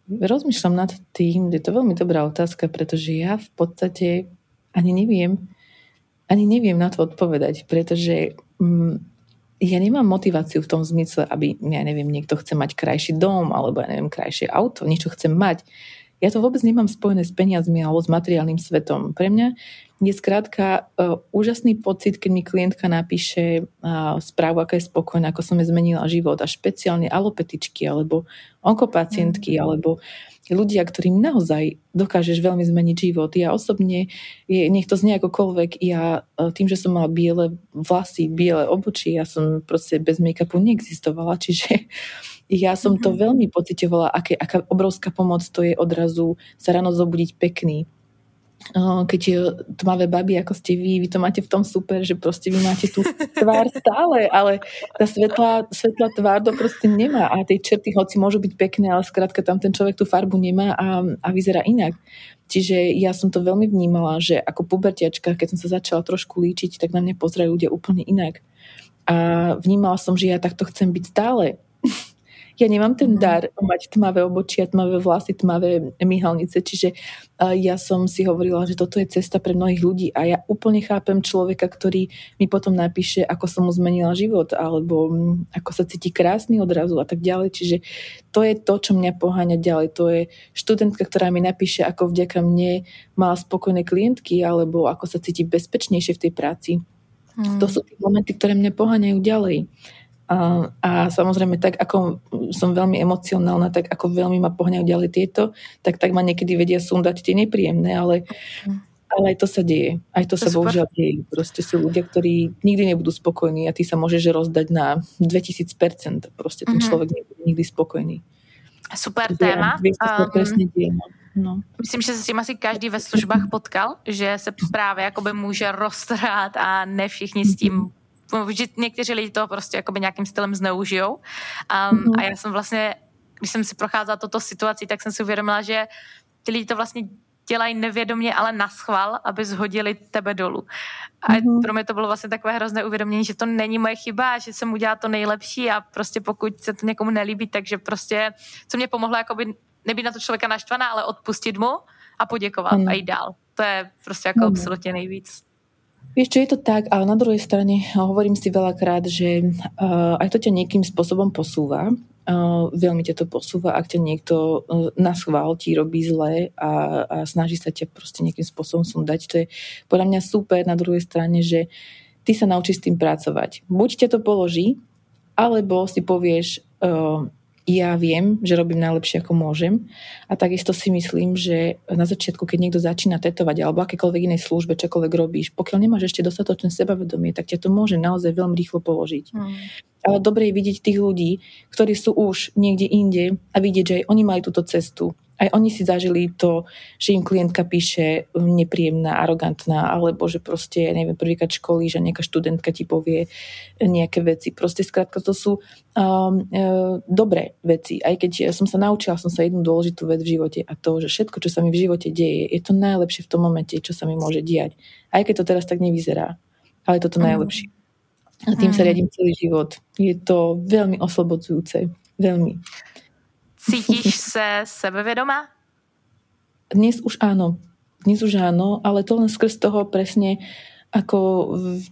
rozmýšľam nad tým, je to veľmi dobrá otázka, pretože ja v podstate ani neviem, ani neviem na to odpovedať, pretože mm, ja nemám motiváciu v tom zmysle, aby, ja neviem, niekto chce mať krajší dom, alebo ja neviem, krajšie auto, niečo chcem mať. Ja to vôbec nemám spojené s peniazmi alebo s materiálnym svetom. Pre mňa je skrátka uh, úžasný pocit, keď mi klientka napíše uh, správu, aká je spokojná, ako som jej zmenila život a špeciálne alopetičky alebo onkopacientky mm. alebo ľudia, ktorým naozaj dokážeš veľmi zmeniť život. Ja osobne, je, nech to znie akokoľvek, ja uh, tým, že som mala biele vlasy, biele obočí, ja som proste bez make-upu neexistovala, čiže ja som to mhm. veľmi pocitovala, aké, aká obrovská pomoc to je odrazu sa ráno zobudiť pekný. Keď tmavé baby, ako ste vy, vy to máte v tom super, že proste vy máte tú tvár stále, ale tá svetlá, svetlá tvár to proste nemá a tie čerty, hoci môžu byť pekné, ale skrátka tam ten človek tú farbu nemá a, a vyzerá inak. Čiže ja som to veľmi vnímala, že ako pubertiačka, keď som sa začala trošku líčiť, tak na mňa pozerajú ľudia úplne inak. A vnímala som, že ja takto chcem byť stále. Ja nemám ten mhm. dar mať tmavé obočia, tmavé vlasy, tmavé myhalnice, čiže ja som si hovorila, že toto je cesta pre mnohých ľudí a ja úplne chápem človeka, ktorý mi potom napíše, ako som mu zmenila život alebo mm, ako sa cíti krásny odrazu a tak ďalej. Čiže to je to, čo mňa poháňa ďalej. To je študentka, ktorá mi napíše, ako vďaka mne mala spokojné klientky alebo ako sa cíti bezpečnejšie v tej práci. Hmm. To sú tie momenty, ktoré mňa poháňajú ďalej. A, samozrejme, tak ako som veľmi emocionálna, tak ako veľmi ma pohňajú ďalej tieto, tak tak ma niekedy vedia sundať tie nepríjemné, ale, ale aj to sa deje. Aj to, to sa super. bohužiaľ deje. Proste sú ľudia, ktorí nikdy nebudú spokojní a ty sa môžeš rozdať na 2000%. Proste ten mm-hmm. človek nebude nikdy spokojný. Super téma. Um, presne deje. No. no. Myslím, že se s tím asi každý ve službách potkal, že se právě jakoby může roztrhat a ne všichni s tím že někteří lidi to prostě jakoby nějakým stylem zneužijou. Um, mm-hmm. A já jsem vlastně, když jsem si procházela toto situací, tak jsem si uvědomila, že ty lidi to vlastně dělají nevědomě, ale na schvál, aby zhodili tebe dolů. A mm-hmm. pro mě to bylo vlastně takové hrozné uvědomění, že to není moje chyba, že jsem udělala to nejlepší a prostě pokud se to někomu nelíbí, takže prostě, co mě pomohlo, jakoby nebýt na to člověka naštvaná, ale odpustit mu a poděkovat mm. a jít dál. To je prostě jako mm. absolutně nejvíc. Vieš, čo je to tak, ale na druhej strane hovorím si veľakrát, že uh, aj to ťa niekým spôsobom posúva. Uh, veľmi ťa to posúva, ak ťa niekto uh, na schvál ti robí zle a, a snaží sa ťa proste nejakým spôsobom sundať. To je podľa mňa super na druhej strane, že ty sa naučíš s tým pracovať. Buď ťa to položí, alebo si povieš, uh, ja viem, že robím najlepšie, ako môžem. A takisto si myslím, že na začiatku, keď niekto začína tetovať alebo akékoľvek inej službe, čokoľvek robíš, pokiaľ nemáš ešte dostatočné sebavedomie, tak ťa to môže naozaj veľmi rýchlo položiť. Mm. Ale dobre je vidieť tých ľudí, ktorí sú už niekde inde a vidieť, že aj oni mali túto cestu Aj oni si zažili to, že im klientka píše nepríjemná, arogantná, alebo že proste, ja neviem, prvýkrát školy, že nejaká študentka ti povie nejaké veci. Proste skrátka to sú um, uh, dobré veci. Aj keď ja som sa naučila, som sa jednu dôležitú vec v živote a to, že všetko, čo sa mi v živote deje, je to najlepšie v tom momente, čo sa mi môže diať. Aj keď to teraz tak nevyzerá. Ale je to to mm. najlepšie. A tým sa mhm. riadím celý život. Je to veľmi oslobodzujúce. Veľmi. Cítiš se sebevedomá? Dnes už áno. Dnes už áno, ale to len skrz toho presne, ako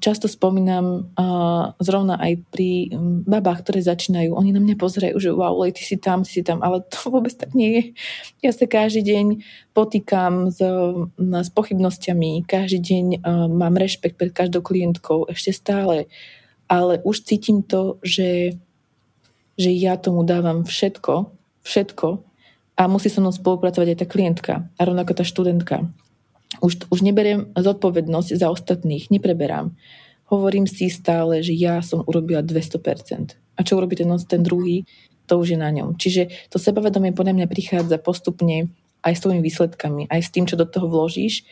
často spomínam uh, zrovna aj pri babách, ktoré začínajú, oni na mňa pozerajú, že wow, lej, ty si tam, ty si tam, ale to vôbec tak nie je. Ja sa každý deň potýkam s, s pochybnosťami, každý deň uh, mám rešpekt pred každou klientkou, ešte stále, ale už cítim to, že, že ja tomu dávam všetko, všetko a musí so mnou spolupracovať aj tá klientka a rovnako tá študentka. Už, už neberiem zodpovednosť za ostatných, nepreberám. Hovorím si stále, že ja som urobila 200%. A čo urobí ten, ten druhý, to už je na ňom. Čiže to sebavedomie podľa mňa prichádza postupne aj s tvojimi výsledkami, aj s tým, čo do toho vložíš,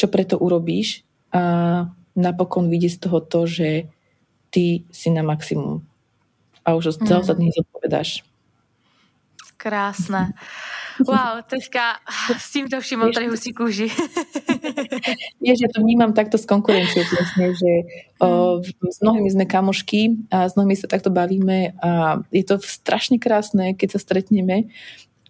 čo preto urobíš a napokon vidí z toho to, že ty si na maximum a už za mm. ostatných zodpovedáš. Krásne. Wow, teďka s týmto vším tady husí kůži. Vieš, že to vnímam takto s konkurenciou presne, že o, s mnohými sme kamošky a s mnohými sa takto bavíme a je to strašne krásne, keď sa stretneme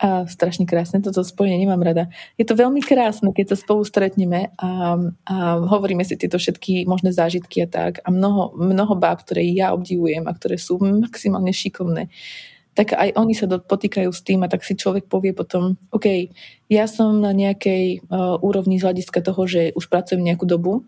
a strašne krásne, toto spojenie nemám rada. Je to veľmi krásne, keď sa spolu stretneme a, a hovoríme si tieto všetky možné zážitky a tak. A mnoho, mnoho báb, ktoré ja obdivujem a ktoré sú maximálne šikovné, tak aj oni sa potýkajú s tým a tak si človek povie potom, OK, ja som na nejakej uh, úrovni z hľadiska toho, že už pracujem nejakú dobu,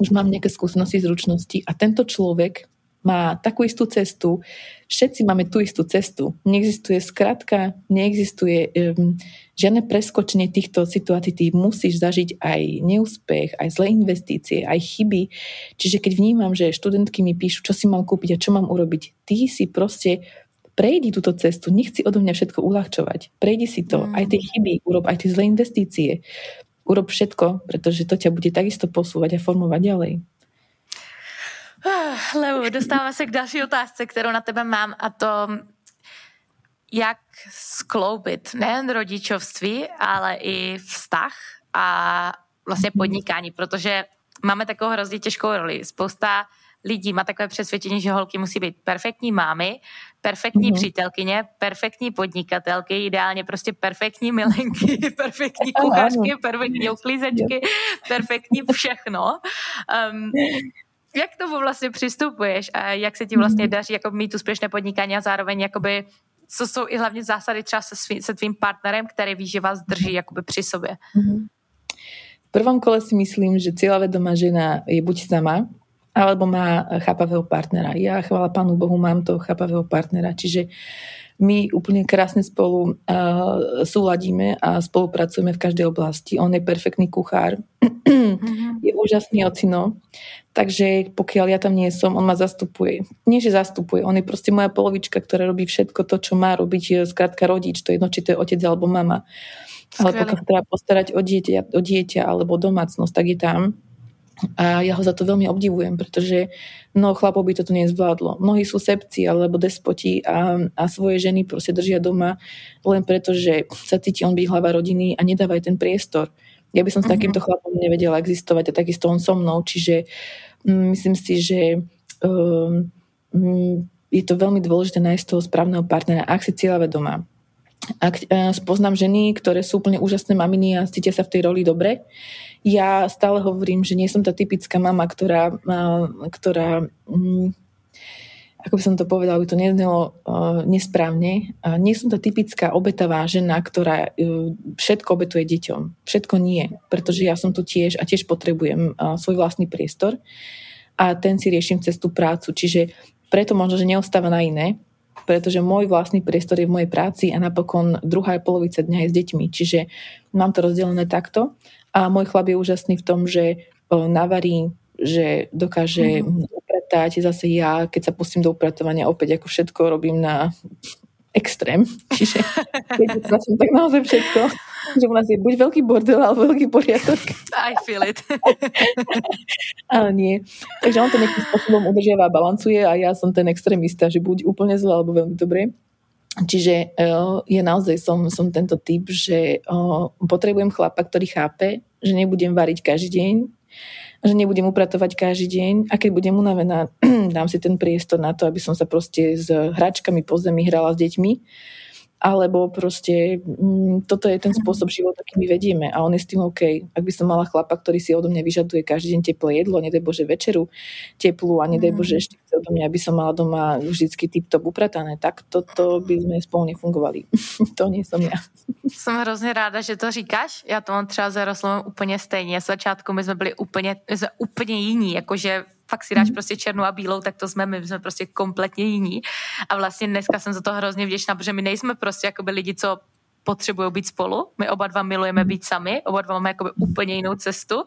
už mám nejaké skúsenosti, zručnosti a tento človek má takú istú cestu, všetci máme tú istú cestu. Neexistuje skratka, neexistuje um, žiadne preskočenie týchto situácií. Ty musíš zažiť aj neúspech, aj zlé investície, aj chyby. Čiže keď vnímam, že študentky mi píšu, čo si mám kúpiť a čo mám urobiť, ty si proste prejdi túto cestu, nechci odo mňa všetko uľahčovať. Prejdi si to, mm. aj tie chyby, urob aj tie zlé investície. Urob všetko, pretože to ťa bude takisto posúvať a formovať ďalej. Ah, Levo, dostává se k další otázce, kterou na tebe mám a to, jak skloubit nejen rodičovství, ale i vztah a vlastně mhm. podnikání, protože máme takovou hrozně těžkou roli. Spousta lidí má takové přesvědčení, že holky musí být perfektní mámy, perfektní mm-hmm. přítelkyně, perfektní podnikatelky, ideálně prostě perfektní milenky, perfektní kuchařky, perfektní uklízečky, perfektní všechno. Um, jak k tomu vlastně přistupuješ a jak se ti vlastně mhm. daří jako mít úspěšné podnikání a zároveň jakoby co jsou i hlavně zásady třeba se, svý, se tvým partnerem, který ví, že vás drží jakoby při sobě? Mhm. V prvom kole si myslím, že cieľavedomá žena je buď sama, alebo má chápavého partnera. Ja, chvála Pánu Bohu, mám toho chápavého partnera, čiže my úplne krásne spolu uh, súladíme a spolupracujeme v každej oblasti. On je perfektný kuchár, mm-hmm. je úžasný ocino, takže pokiaľ ja tam nie som, on ma zastupuje. Nie, že zastupuje, on je proste moja polovička, ktorá robí všetko to, čo má robiť skrátka rodič, to je jedno, či to je otec alebo mama. Ale pokiaľ treba postarať o dieťa, o dieťa alebo domácnosť, tak je tam. A ja ho za to veľmi obdivujem, pretože mnoho chlapov by toto nezvládlo. Mnohí sú sepci alebo despoti a, a svoje ženy proste držia doma len preto, že sa cíti on byť hlava rodiny a nedávajú ten priestor. Ja by som s mm-hmm. takýmto chlapom nevedela existovať a takisto on so mnou, čiže mm, myslím si, že um, je to veľmi dôležité nájsť toho správneho partnera, ak si cieľa vedomá. Ak uh, spoznám ženy, ktoré sú úplne úžasné maminy a cítia sa v tej roli dobre, ja stále hovorím, že nie som tá typická mama, ktorá, ktorá mm, ako by som to povedala, by to neznelo uh, nesprávne. Nie som tá typická obetavá žena, ktorá uh, všetko obetuje deťom. Všetko nie, pretože ja som tu tiež a tiež potrebujem uh, svoj vlastný priestor a ten si riešim cez tú prácu. Čiže preto možno, že neostáva na iné, pretože môj vlastný priestor je v mojej práci a napokon druhá polovica dňa je s deťmi. Čiže mám to rozdelené takto a môj chlap je úžasný v tom, že navarí, že dokáže mm. upratať. Zase ja, keď sa pustím do upratovania, opäť ako všetko robím na extrém. Čiže keď pracujem, tak naozaj všetko. Že u nás je buď veľký bordel, alebo veľký poriadok. I feel it. Ale nie. Takže on to nejakým spôsobom udržiava a balancuje a ja som ten extrémista, že buď úplne zle, alebo veľmi dobre. Čiže je naozaj som, som tento typ, že uh, potrebujem chlapa, ktorý chápe, že nebudem variť každý deň, že nebudem upratovať každý deň a keď budem unavená, dám si ten priestor na to, aby som sa proste s hračkami po zemi hrala s deťmi alebo proste mm, toto je ten spôsob života, aký my vedieme a on je s tým OK. Ak by som mala chlapa, ktorý si odo mňa vyžaduje každý deň teplé jedlo, nedaj Bože večeru teplú a nedaj Bože mm. ešte chce odo mňa, aby som mala doma vždycky tip-top upratané, tak toto by sme spolu nefungovali. to nie som ja. Jsem hrozně ráda, že to říkáš. Já to mám třeba za Jaroslavem úplně stejně. Z začátku my jsme byli úplně, my jsme úplně jiní, jakože fakt si dáš mm. prostě černou a bílou, tak to jsme my, my jsme prostě kompletně jiní. A vlastně dneska jsem za to hrozně vděčná, protože my nejsme prostě jakoby lidi, co potřebují být spolu. My oba dva milujeme být sami, oba dva máme jakoby úplně jinou cestu.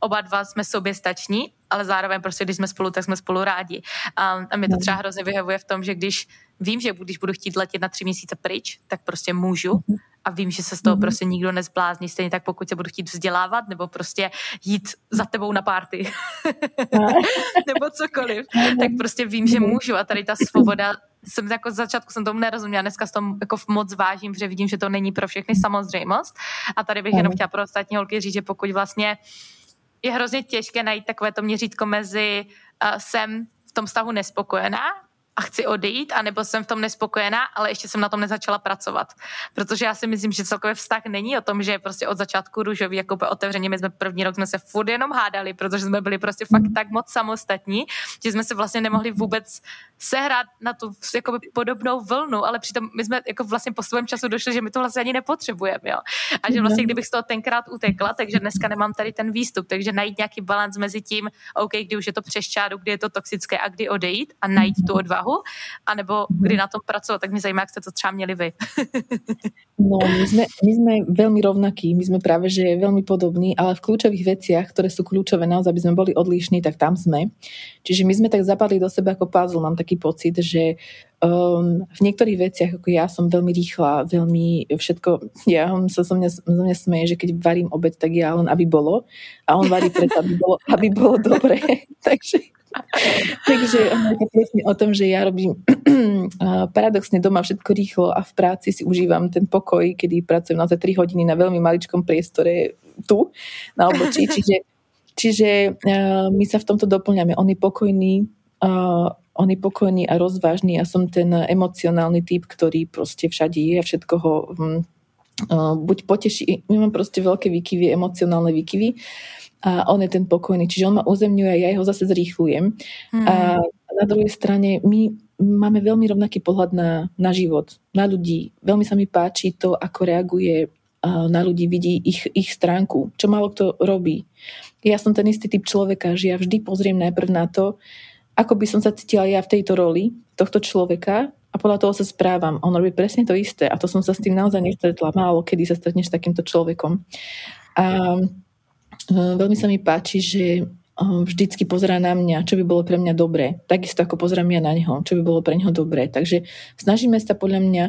Oba dva jsme sobě stační, ale zároveň prostě, když jsme spolu, tak jsme spolu rádi. A, a mě to třeba hrozně vyhovuje v tom, že když vím, že když budu chtít letět na tři měsíce pryč, tak prostě můžu mhm a vím, že se z toho mm-hmm. prostě nikdo nezblázní, stejně tak pokud se budu chtít vzdělávat nebo prostě jít za tebou na párty nebo cokoliv, tak prostě vím, že mhm. můžu a tady ta svoboda jsem jako z začátku jsem tomu nerozuměla, dneska s tom jako moc vážím, že vidím, že to není pro všechny samozřejmost. A tady bych jenom chtěla pro ostatní holky říct, že pokud vlastně je hrozně těžké najít takové to měřítko mezi uh, jsem v tom stavu nespokojená a chci odejít, anebo jsem v tom nespokojená, ale ještě jsem na tom nezačala pracovat. Protože já si myslím, že celkově vztah není o tom, že je prostě od začátku růžový, jako otevřeně. My jsme první rok jsme se furt jenom hádali, protože jsme byli prostě fakt tak moc samostatní, že jsme se vlastně nemohli vůbec sehrát na tu jakoby podobnou vlnu, ale přitom my jsme jako vlastně po svém času došli, že my to vlastně ani nepotřebujeme. A že vlastně kdybych z toho tenkrát utekla, takže dneska nemám tady ten výstup, takže najít nějaký balans mezi tím, OK, kdy už je to přes čáru, kdy je to toxické a kdy odejít a najít tu odvahu, anebo kdy na tom pracovat, tak mě zajímá, jak jste to třeba měli vy. no, my sme, my sme veľmi rovnakí, my sme práve, že veľmi podobní, ale v kľúčových veciach, ktoré sú kľúčové naozaj, aby sme boli odlišní, tak tam sme. Čiže my sme tak zapadli do seba ako puzzle, mám taký pocit, že um, v niektorých veciach, ako ja som veľmi rýchla, veľmi všetko, ja sa so mňa, so mňa smeje, že keď varím obed, tak ja len aby bolo a on varí preto, aby bolo, aby bolo dobre. Takže Takže ono je to presne o tom, že ja robím paradoxne doma všetko rýchlo a v práci si užívam ten pokoj, kedy pracujem naozaj 3 hodiny na veľmi maličkom priestore tu na obočí. Čiže, čiže uh, my sa v tomto doplňame. On je pokojný, on je pokojný a rozvážny. Ja som ten emocionálny typ, ktorý proste všade je a všetko ho um, uh, buď poteší. My mám proste veľké výkyvy, emocionálne výkyvy a on je ten pokojný. Čiže on ma uzemňuje a ja ho zase zrýchlujem. Mm. A na druhej strane my máme veľmi rovnaký pohľad na, na život, na ľudí. Veľmi sa mi páči to, ako reaguje na ľudí, vidí ich, ich stránku, čo málo kto robí. Ja som ten istý typ človeka, že ja vždy pozriem najprv na to, ako by som sa cítila ja v tejto roli tohto človeka a podľa toho sa správam. On robí presne to isté a to som sa s tým naozaj nestretla. Málo kedy sa stretneš s takýmto človekom. A veľmi sa mi páči, že eh, vždycky pozerá na mňa, čo by bolo pre mňa dobré. Takisto ako pozerám ja na neho, čo by bolo pre neho dobré. Takže snažíme sa podľa mňa,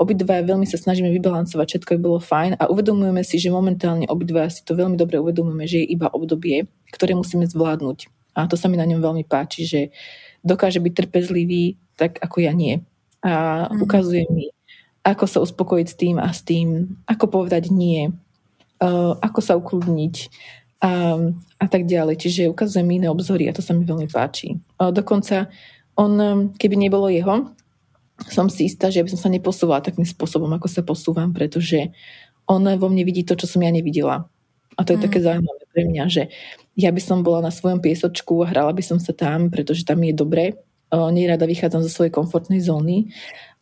obidva veľmi sa snažíme vybalancovať, všetko by bolo fajn a uvedomujeme si, že momentálne obidva si to veľmi dobre uvedomujeme, že je iba obdobie, ktoré musíme zvládnuť. A to sa mi na ňom veľmi páči, že dokáže byť trpezlivý, tak ako ja nie. A mm. ukazuje mi, ako sa uspokojiť s tým a s tým, ako povedať nie, ako sa ukludniť, a, a tak ďalej. Čiže ukazuje mi iné obzory a to sa mi veľmi páči. A dokonca on, keby nebolo jeho, som si istá, že by som sa neposúvala takým spôsobom, ako sa posúvam, pretože on vo mne vidí to, čo som ja nevidela. A to je mm. také zaujímavé pre mňa, že ja by som bola na svojom piesočku a hrala by som sa tam, pretože tam je dobre. Nerada vychádzam zo svojej komfortnej zóny,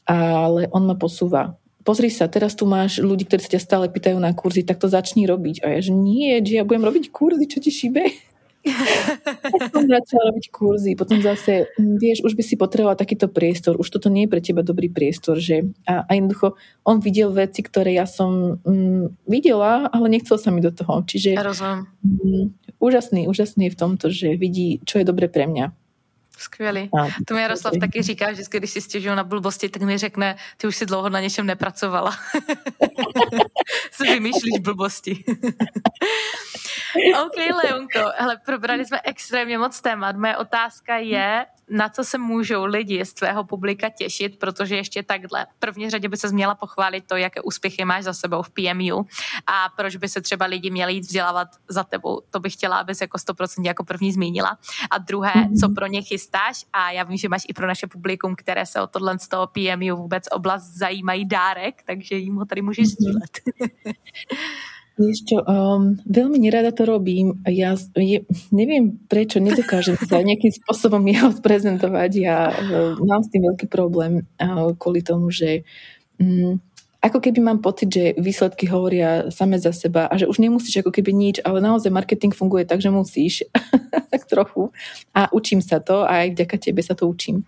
ale on ma posúva pozri sa, teraz tu máš ľudí, ktorí sa ťa stále pýtajú na kurzy, tak to začni robiť. A ja, že nie, že ja budem robiť kurzy, čo ti šíbe? ja som začala robiť kurzy, potom zase, mm, vieš, už by si potrebovala takýto priestor, už toto nie je pre teba dobrý priestor, že? A, a jednoducho, on videl veci, ktoré ja som mm, videla, ale nechcel sa mi do toho. Čiže ja mm, úžasný, úžasný je v tomto, že vidí, čo je dobre pre mňa. Skvělý. To mi Jaroslav taky říká, že když si stěžují na blbosti, tak mi řekne, ty už si dlouho na něčem nepracovala. si vymýšlíš blbosti. OK, Leonko, hele, probrali jsme extrémně moc témat. Moje otázka je, na co se můžou lidi z tvého publika těšit, protože ještě takhle. V první řadě by se měla pochválit to, jaké úspěchy máš za sebou v PMU a proč by se třeba lidi měli jít vzdělávat za tebou. To bych chtěla, abys jako 100% jako první zmínila. A druhé, mm-hmm. co pro ně chystáš a já vím, že máš i pro naše publikum, které se o tohle z toho PMU vůbec oblast zajímají dárek, takže jim ho tady můžeš mm-hmm. sdílet. Čo, um, veľmi nerada to robím. Ja je, neviem, prečo nedokážem sa nejakým spôsobom ja odprezentovať. Ja uh, mám s tým veľký problém uh, kvôli tomu, že um, ako keby mám pocit, že výsledky hovoria same za seba a že už nemusíš ako keby nič, ale naozaj marketing funguje tak, že musíš tak trochu a učím sa to a aj vďaka tebe sa to učím.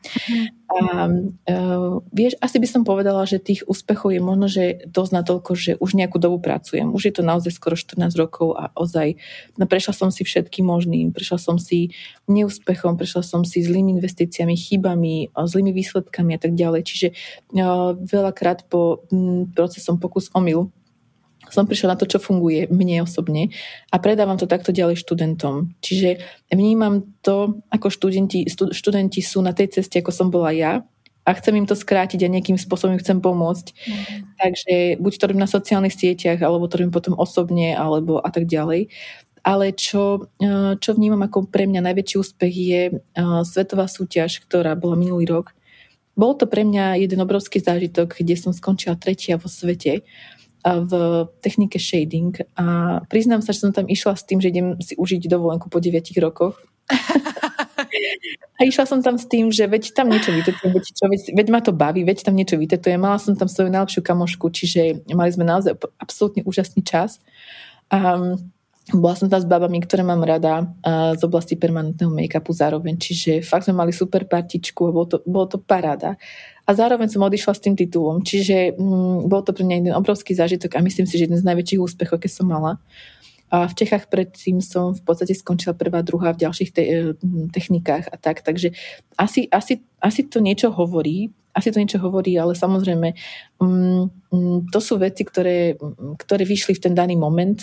A uh, vieš, asi by som povedala, že tých úspechov je možno, že dosť na toľko, že už nejakú dobu pracujem. Už je to naozaj skoro 14 rokov a ozaj no, prešla som si všetkým možným. Prešla som si neúspechom, prešla som si zlými investíciami, chybami, zlými výsledkami a tak ďalej. Čiže uh, veľakrát po um, procesom pokus omyl som prišla na to, čo funguje mne osobne a predávam to takto ďalej študentom. Čiže vnímam to, ako študenti, študenti sú na tej ceste, ako som bola ja a chcem im to skrátiť a nejakým spôsobom im chcem pomôcť. Mm. Takže buď to robím na sociálnych sieťach, alebo to robím potom osobne, alebo a tak ďalej. Ale čo, e, čo vnímam ako pre mňa najväčší úspech je e, svetová súťaž, ktorá bola minulý rok. Bol to pre mňa jeden obrovský zážitok, kde som skončila tretia vo svete v technike shading a priznám sa, že som tam išla s tým, že idem si užiť dovolenku po 9 rokoch. a išla som tam s tým, že veď tam niečo vytetujem, veď, čo, veď, veď ma to baví, veď tam niečo vytetujem. Mala som tam svoju najlepšiu kamošku, čiže mali sme naozaj absolútne úžasný čas. A bola som tam s babami, ktoré mám rada z oblasti permanentného make-upu zároveň, čiže fakt sme mali super partičku a bolo to, bolo to paráda a zároveň som odišla s tým titulom. Čiže mm, bol to pre mňa jeden obrovský zážitok a myslím si, že jeden z najväčších úspechov, keď som mala. A v Čechách predtým som v podstate skončila prvá, druhá v ďalších te- e, technikách a tak. Takže asi, asi, asi to niečo hovorí, asi to niečo hovorí, ale samozrejme um, to sú veci, ktoré, ktoré vyšli v ten daný moment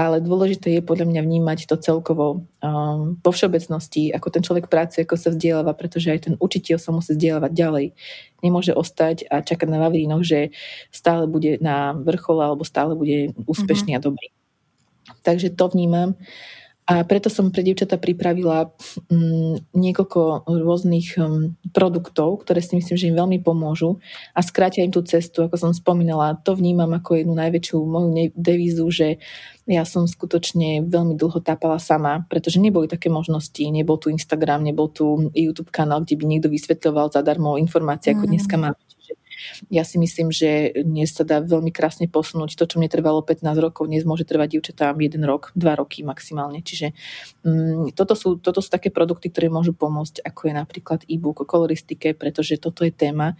ale dôležité je podľa mňa vnímať to celkovo um, po všeobecnosti, ako ten človek pracuje, ako sa vzdeláva, pretože aj ten učiteľ sa musí vzdelávať ďalej. Nemôže ostať a čakať na Vavrínoch, že stále bude na vrchole alebo stále bude úspešný mm-hmm. a dobrý. Takže to vnímam. A preto som pre dievčata pripravila um, niekoľko rôznych um, produktov, ktoré si myslím, že im veľmi pomôžu a skrátia im tú cestu, ako som spomínala. To vnímam ako jednu najväčšiu moju devízu, že ja som skutočne veľmi dlho tápala sama, pretože neboli také možnosti, nebol tu Instagram, nebol tu YouTube kanál, kde by niekto vysvetľoval zadarmo informácie, ako mm. dneska máme ja si myslím, že dnes sa dá veľmi krásne posunúť. To, čo mne trvalo 15 rokov, dnes môže trvať dievčatám 1 rok, 2 roky maximálne. Čiže um, toto, sú, toto sú také produkty, ktoré môžu pomôcť, ako je napríklad e-book o koloristike, pretože toto je téma,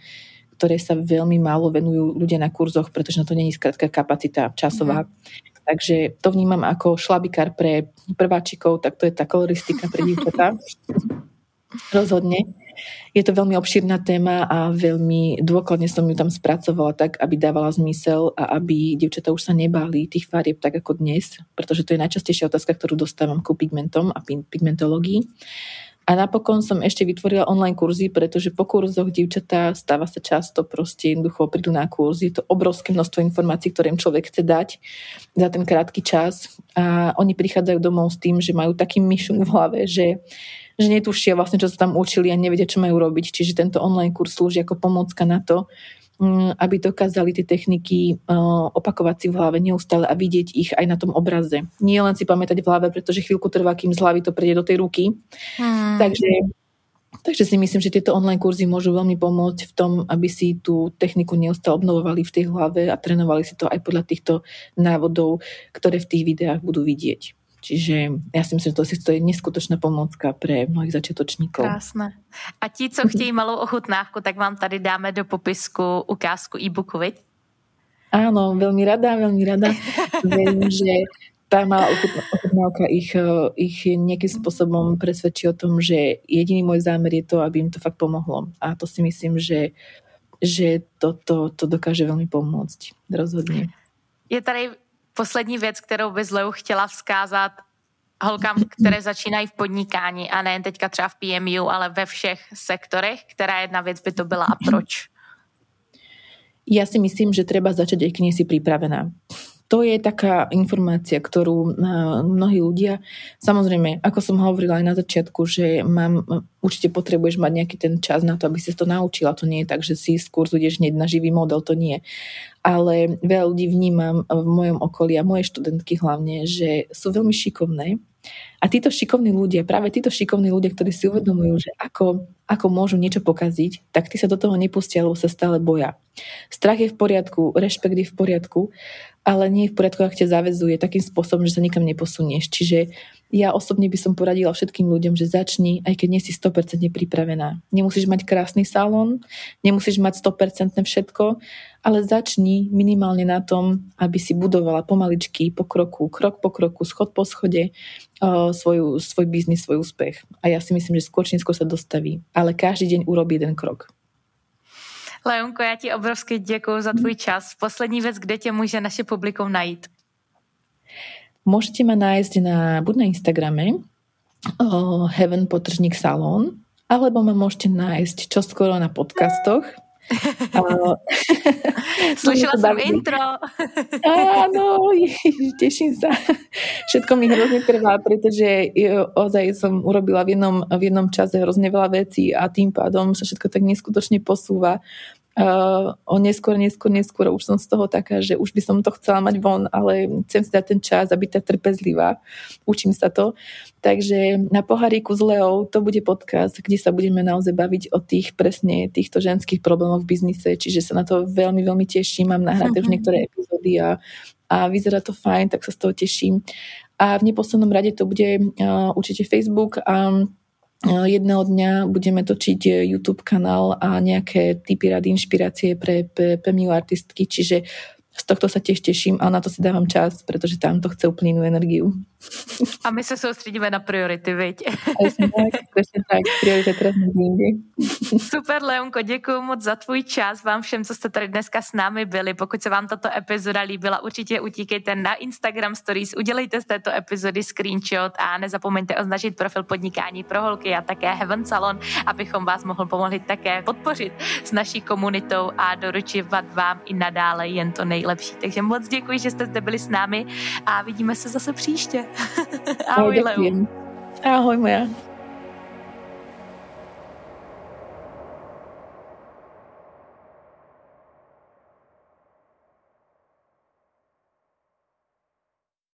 ktoré sa veľmi málo venujú ľudia na kurzoch, pretože na to není skrátka kapacita časová. Mm. Takže to vnímam ako šlabikár pre prváčikov, tak to je tá koloristika pre dievčatá. Rozhodne. Je to veľmi obšírna téma a veľmi dôkladne som ju tam spracovala tak, aby dávala zmysel a aby dievčatá už sa nebáli tých farieb tak ako dnes, pretože to je najčastejšia otázka, ktorú dostávam ku pigmentom a pigmentológii. A napokon som ešte vytvorila online kurzy, pretože po kurzoch dievčatá stáva sa často proste jednoducho prídu na kurz. Je to obrovské množstvo informácií, ktoré im človek chce dať za ten krátky čas. A oni prichádzajú domov s tým, že majú taký myšunk v hlave, že že netušia vlastne, čo sa tam učili a nevedia, čo majú robiť. Čiže tento online kurz slúži ako pomôcka na to, mm, aby dokázali tie techniky uh, opakovať si v hlave neustále a vidieť ich aj na tom obraze. Nie len si pamätať v hlave, pretože chvíľku trvá, kým z hlavy to príde do tej ruky. Hmm. Takže Takže si myslím, že tieto online kurzy môžu veľmi pomôcť v tom, aby si tú techniku neustále obnovovali v tej hlave a trénovali si to aj podľa týchto návodov, ktoré v tých videách budú vidieť. Čiže ja si myslím, že to, si, to je neskutočná pomôcka pre mnohých začiatočníkov. Krásne. A ti, co chtějí malou ochutnávku, tak vám tady dáme do popisku ukázku e-booku, viď? Áno, veľmi rada, veľmi rada. Viem, že tá malá ochutnávka ich, ich nejakým spôsobom presvedčí o tom, že jediný môj zámer je to, aby im to fakt pomohlo. A to si myslím, že, že to, to, to dokáže veľmi pomôcť. Rozhodně. Je tady poslední věc, kterou bys Leu chtěla vzkázat holkám, které začínají v podnikání a nejen teďka třeba v PMU, ale ve všech sektorech, která jedna věc by to byla a proč? Ja si myslím, že treba začať, aj nie si pripravená to je taká informácia, ktorú mnohí ľudia, samozrejme, ako som hovorila aj na začiatku, že mám, určite potrebuješ mať nejaký ten čas na to, aby si to naučila. To nie je tak, že si z kurzu ideš hneď na živý model, to nie. Ale veľa ľudí vnímam v mojom okolí a moje študentky hlavne, že sú veľmi šikovné a títo šikovní ľudia, práve títo šikovní ľudia, ktorí si uvedomujú, že ako, ako môžu niečo pokaziť, tak tí sa do toho nepustia, lebo sa stále boja. Strach je v poriadku, rešpekt je v poriadku, ale nie v poriadku, ak ťa zavezuje takým spôsobom, že sa nikam neposunieš. Čiže ja osobne by som poradila všetkým ľuďom, že začni, aj keď nie si 100% pripravená. Nemusíš mať krásny salón, nemusíš mať 100% všetko, ale začni minimálne na tom, aby si budovala pomaličky, po kroku, krok po kroku, schod po schode svoju, svoj biznis, svoj úspech. A ja si myslím, že skôr či skôr sa dostaví. Ale každý deň urobí jeden krok. Leonko, já ti obrovsky děkuji za tvůj čas. Poslední věc, kde tě může naše publikum najít? Môžete ma nájsť na, buď na Instagrame uh, Heaven Potržník Salon, alebo ma môžete nájsť čoskoro na podcastoch Slyšela som intro. Áno, teším sa. Všetko mi hrozne trvá, pretože ozaj som urobila v jednom, v jednom čase hrozne veľa vecí a tým pádom sa všetko tak neskutočne posúva uh, o neskôr, neskôr, neskôr už som z toho taká, že už by som to chcela mať von, ale chcem si dať ten čas a byť tak trpezlivá. Učím sa to. Takže na poháriku s Leou to bude podcast, kde sa budeme naozaj baviť o tých presne týchto ženských problémoch v biznise, čiže sa na to veľmi, veľmi teším. Mám nahraté už mhm. niektoré epizódy a, a vyzerá to fajn, tak sa z toho teším. A v neposlednom rade to bude uh, určite Facebook a jedného dňa budeme točiť eh, YouTube kanál a nejaké typy rady inšpirácie pre PMU artistky, čiže z tohto sa tiež teším a na to si dávam čas, protože tam to chce úplně jinou energiu. A my se soustředíme na priority, viď? Presne tak, presne tak, priority teraz Super, Leonko, děkuji moc za tvůj čas, vám všem, co jste tady dneska s námi byli. Pokud se vám tato epizoda líbila, určitě utíkejte na Instagram Stories, udělejte z této epizody screenshot a nezapomeňte označit profil podnikání pro holky a také Heaven Salon, abychom vás mohl pomohli také podpořit s naší komunitou a doručovat vám i nadále jen to nej nejlepší. Takže moc děkuji, že jste zde byli s námi a vidíme se zase příště. Ahoj, Leu. Ahoj, moja.